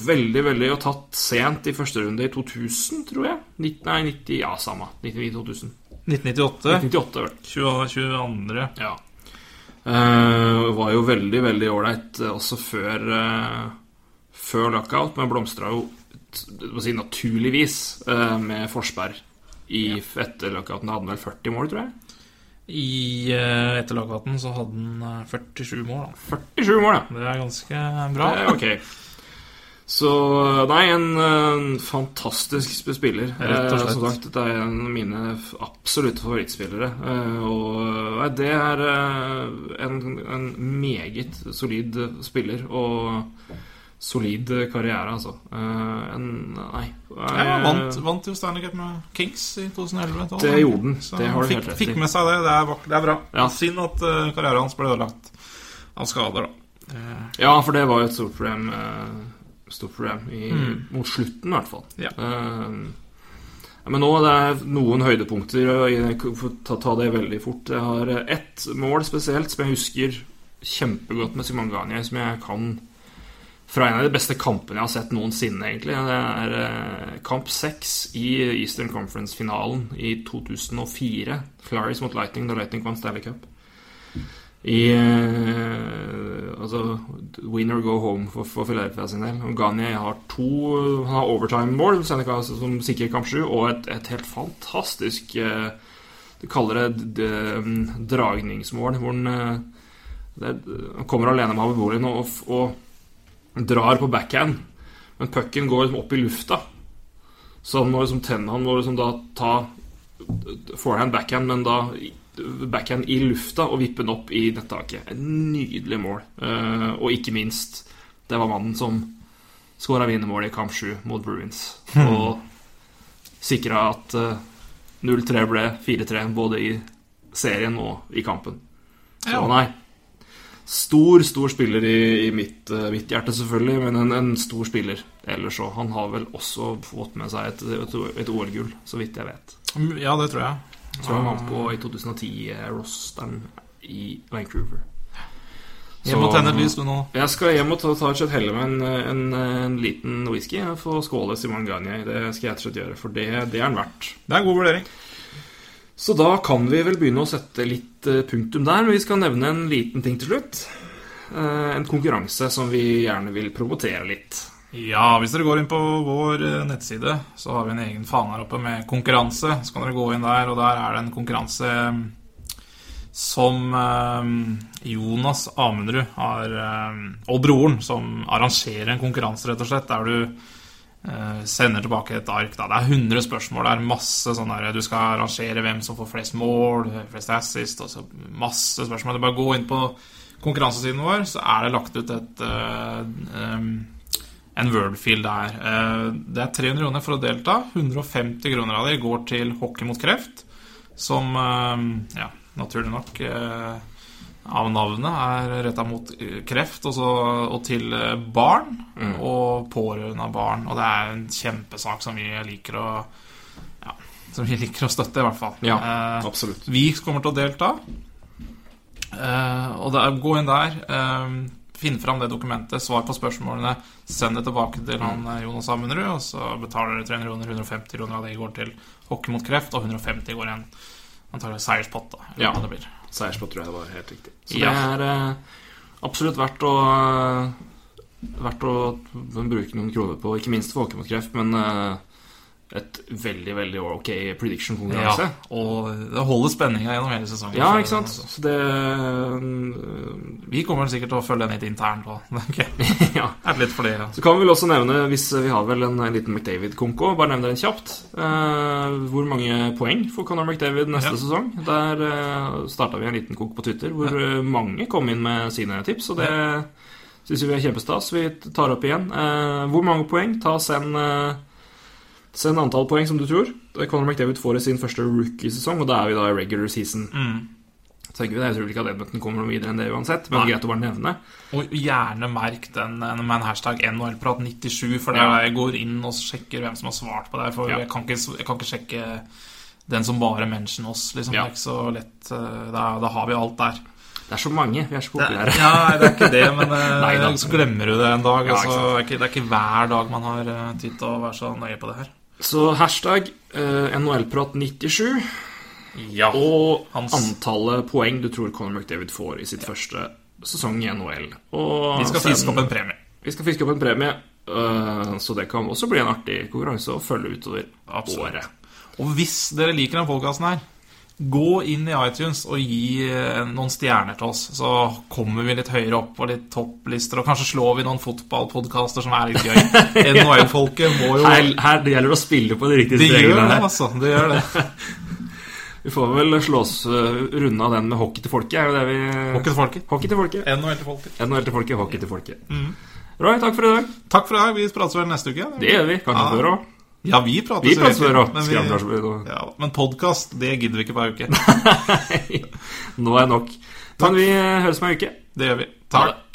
Speaker 1: veldig, veldig Og tatt sent i første runde i 2000, tror jeg. 19, nei, 90, ja, samme. 99-2000.
Speaker 2: 1998.
Speaker 1: 1998 vel.
Speaker 2: 20, 22.
Speaker 1: Ja. Eh, var jo veldig, veldig ålreit også før uh, Før lockout, men blomstra jo si, naturligvis eh, med Forsberg i etter lockouten. Hadde han vel 40 mål, tror jeg.
Speaker 2: I uh, etter lockouten så hadde han eh, 47 mål. Da.
Speaker 1: 47 mål, ja.
Speaker 2: Det er ganske bra.
Speaker 1: Det er ok. Så nei, en en fantastisk spiller.
Speaker 2: Rett og
Speaker 1: Eh,
Speaker 2: slett.
Speaker 1: som sagt, dette er en av mine absolutte favorittspillere. Eh, og nei, det er eh, en, en meget solid spiller. Og solid karriere, altså. Uh, en Nei.
Speaker 2: Ja, vant, vant jo Stanley Cup med Kings i 2011. da.
Speaker 1: Det gjorde den.
Speaker 2: Så
Speaker 1: Det har
Speaker 2: fikk,
Speaker 1: helt
Speaker 2: fikk med seg det. Det er, det er bra.
Speaker 1: Ja.
Speaker 2: Synd at uh, karrieren hans ble ødelagt av skader, da. Det-
Speaker 1: Ja, for det var jo et stort problem, uh, stort problem i, mot slutten, i hvert fall.
Speaker 2: Ja.
Speaker 1: Eh, men nå det er noen høydepunkter. Jeg får ta, ta det veldig fort. Jeg har eh, ett mål spesielt som jeg husker kjempegodt med Simon Gagne, som jeg kan fra en av de beste kampene jeg har sett noensinne, egentlig. Det er eh, kamp seks i Eastern Conference-finalen i 2004. Flyers mot Lightning da Lightning vant Stanley Cup. I eh, Altså win or go home for, for Philadelphia sin del. Gagne har to Han har overtime-mål altså, som sikrer kamp sju, og et, et helt fantastisk eh, Du kaller det d- dragningsmål, hvor han det, kommer alene med Habebolin og, og drar på backhand, men pucken går liksom opp i lufta. Så han må liksom tenne Han må liksom da ta forehand backhand, men da backhand i lufta og vippe den opp i nettaket. Et nydelig mål. Eh, og ikke minst, det var mannen som skåra vinnermålet i kamp 7 mot Bruins. Og sikra at eh, 0-3 ble 4-3 både i serien og i kampen. Så nei. Stor, stor spiller i, i mitt, eh, mitt hjerte, selvfølgelig, men en, en stor spiller ellers òg. Han har vel også fått med seg et, et, et OL-gull, så vidt jeg vet.
Speaker 2: Ja, det tror jeg.
Speaker 1: Så han vant på i 2010-rosteren i Vancouver.
Speaker 2: Hjem og tenne et lys, du nå.
Speaker 1: Jeg skal hjem og ta, ta et helle med en, en, en liten whisky. Jeg får skåle Simon Gagne. Det skal jeg rett og slett gjøre, for det, det er han verdt.
Speaker 2: Det er en god vurdering.
Speaker 1: Så da kan vi vel begynne å sette litt eh, punktum der, men vi skal nevne en liten ting til slutt. Eh, En konkurranse som vi gjerne vil promotere litt.
Speaker 2: Ja, hvis dere går inn på vår eh, nettside, så har vi en egen fane her oppe med konkurranse. Så kan dere gå inn der, og der er det en konkurranse som Jonas Amundrud har Og broren, som arrangerer en konkurranse, rett og slett, der du sender tilbake et ark. Da. Det er 100 spørsmål. Det er masse sånn der Du skal arrangere hvem som får flest mål, flest assist, og masse spørsmål. Er bare gå inn på konkurransesiden vår så er det lagt ut et uh, um, en wordfil der. Uh, det er 300 kroner for å delta. 150 kroner av det går til Hockey mot kreft, som uh, ja, naturlig nok eh, av navnet er retta mot eh, kreft og, så, og til barn barn og pårørende av barn. Og det er en kjempesak som vi liker å ja, som vi liker å støtte, i hvert fall.
Speaker 1: Ja,
Speaker 2: Eh,
Speaker 1: absolutt.
Speaker 2: vi kommer til å delta. Eh, og er, gå inn der. eh, Finn fram det dokumentet, svar på spørsmålene. Send det tilbake til han eh, Jonas Amundrud, og så betaler dere 300 kroner. 150 kroner av det går til Hockey mot kreft, og 150 går igjen antagelig seierspott. da,
Speaker 1: Ja.
Speaker 2: det blir.
Speaker 1: Seierspott tror jeg det var helt riktig. Så
Speaker 2: Ja.
Speaker 1: det er eh, absolutt verdt å eh, Verdt å bruke noen kroner på, ikke minst for åkermotkreft, mot kreft, men eh, et veldig, veldig ok prediction-konkurranse.
Speaker 2: Ja, og det holder spenninga gjennom hele sesongen.
Speaker 1: Ja, ikke sant? Så det øh,
Speaker 2: Vi kommer sikkert til å følge den litt internt òg. Okay.
Speaker 1: Ja.
Speaker 2: Litt for det, ja.
Speaker 1: Så kan vi vel også nevne, hvis vi har vel en, en liten McDavid-konko, bare nevne den kjapt. eh, hvor mange poeng får Conor McDavid neste
Speaker 2: Ja.
Speaker 1: sesong? Der uh, starta vi en liten konk på Twitter hvor ja. mange kom inn med sine tips, og det syns vi er kjempestas. Vi tar opp igjen. Eh, hvor mange poeng? Ta Send eh, Send antall poeng som du tror Conor McDavid får i sin første rookie-sesong, og da er vi da i regular season.
Speaker 2: Mm.
Speaker 1: Tenker vi det, Jeg tror ikke at Edmonton kommer noe videre enn det uansett, men
Speaker 2: Nei.
Speaker 1: greit å bare nevne.
Speaker 2: Og gjerne merk den med en hashtag NHLprat97, for
Speaker 1: Ja.
Speaker 2: jeg går inn og sjekker hvem som har svart på det. For
Speaker 1: Ja.
Speaker 2: jeg, kan ikke, jeg kan ikke sjekke den som bare mention oss. Liksom.
Speaker 1: Ja.
Speaker 2: Det er ikke så lett. eh, Da, da har vi alt der.
Speaker 1: Det er så mange. Vi er så
Speaker 2: Det,
Speaker 1: populære.
Speaker 2: ja, det er ikke det, men eh,
Speaker 1: Nei
Speaker 2: så glemmer du det en dag.
Speaker 1: Ja,
Speaker 2: altså,
Speaker 1: det,
Speaker 2: er ikke, det er ikke hver dag man har eh, tid til å være så nøye på det her.
Speaker 1: Så hashtag eh, NHLprat97
Speaker 2: Ja.
Speaker 1: og
Speaker 2: Hans-
Speaker 1: antallet poeng du tror Conor McDavid får i sitt første sesong i NHL. Og
Speaker 2: Vi skal fiske opp en premie.
Speaker 1: Vi skal fiske opp en premie, uh, så det kan også bli en artig konkurranse å følge utover
Speaker 2: Absolutt.
Speaker 1: året.
Speaker 2: Og hvis dere liker den podkasten her, gå inn i iTunes og gi eh, noen stjerner til oss. Så kommer vi litt høyere opp på litt topplister, og kanskje slår vi noen fotballpodkaster som er litt gøy. NHL-folket må jo
Speaker 1: Her, her det gjelder å spille på de riktige
Speaker 2: Det gjør det,
Speaker 1: her.
Speaker 2: altså. Det gjør det.
Speaker 1: Vi får vel slå oss uh, runde av den med hockey til folket. Er jo det vi
Speaker 2: Hockey til folket.
Speaker 1: Hockey til folket.
Speaker 2: NHL til folket.
Speaker 1: NHL til folket, hockey til folket. Roy, takk for i dag.
Speaker 2: Takk for i dag. Vi prates vel neste uke?
Speaker 1: Det gjør vi. Kanskje
Speaker 2: Ja.
Speaker 1: før òg.
Speaker 2: Ja, vi prates
Speaker 1: Vi prates før òg.
Speaker 2: men vi- Ja, men podkast, det gidder vi ikke hver uke. Nei.
Speaker 1: Nå er nok. Men vi høres om ei uke.
Speaker 2: Det gjør vi. Takk.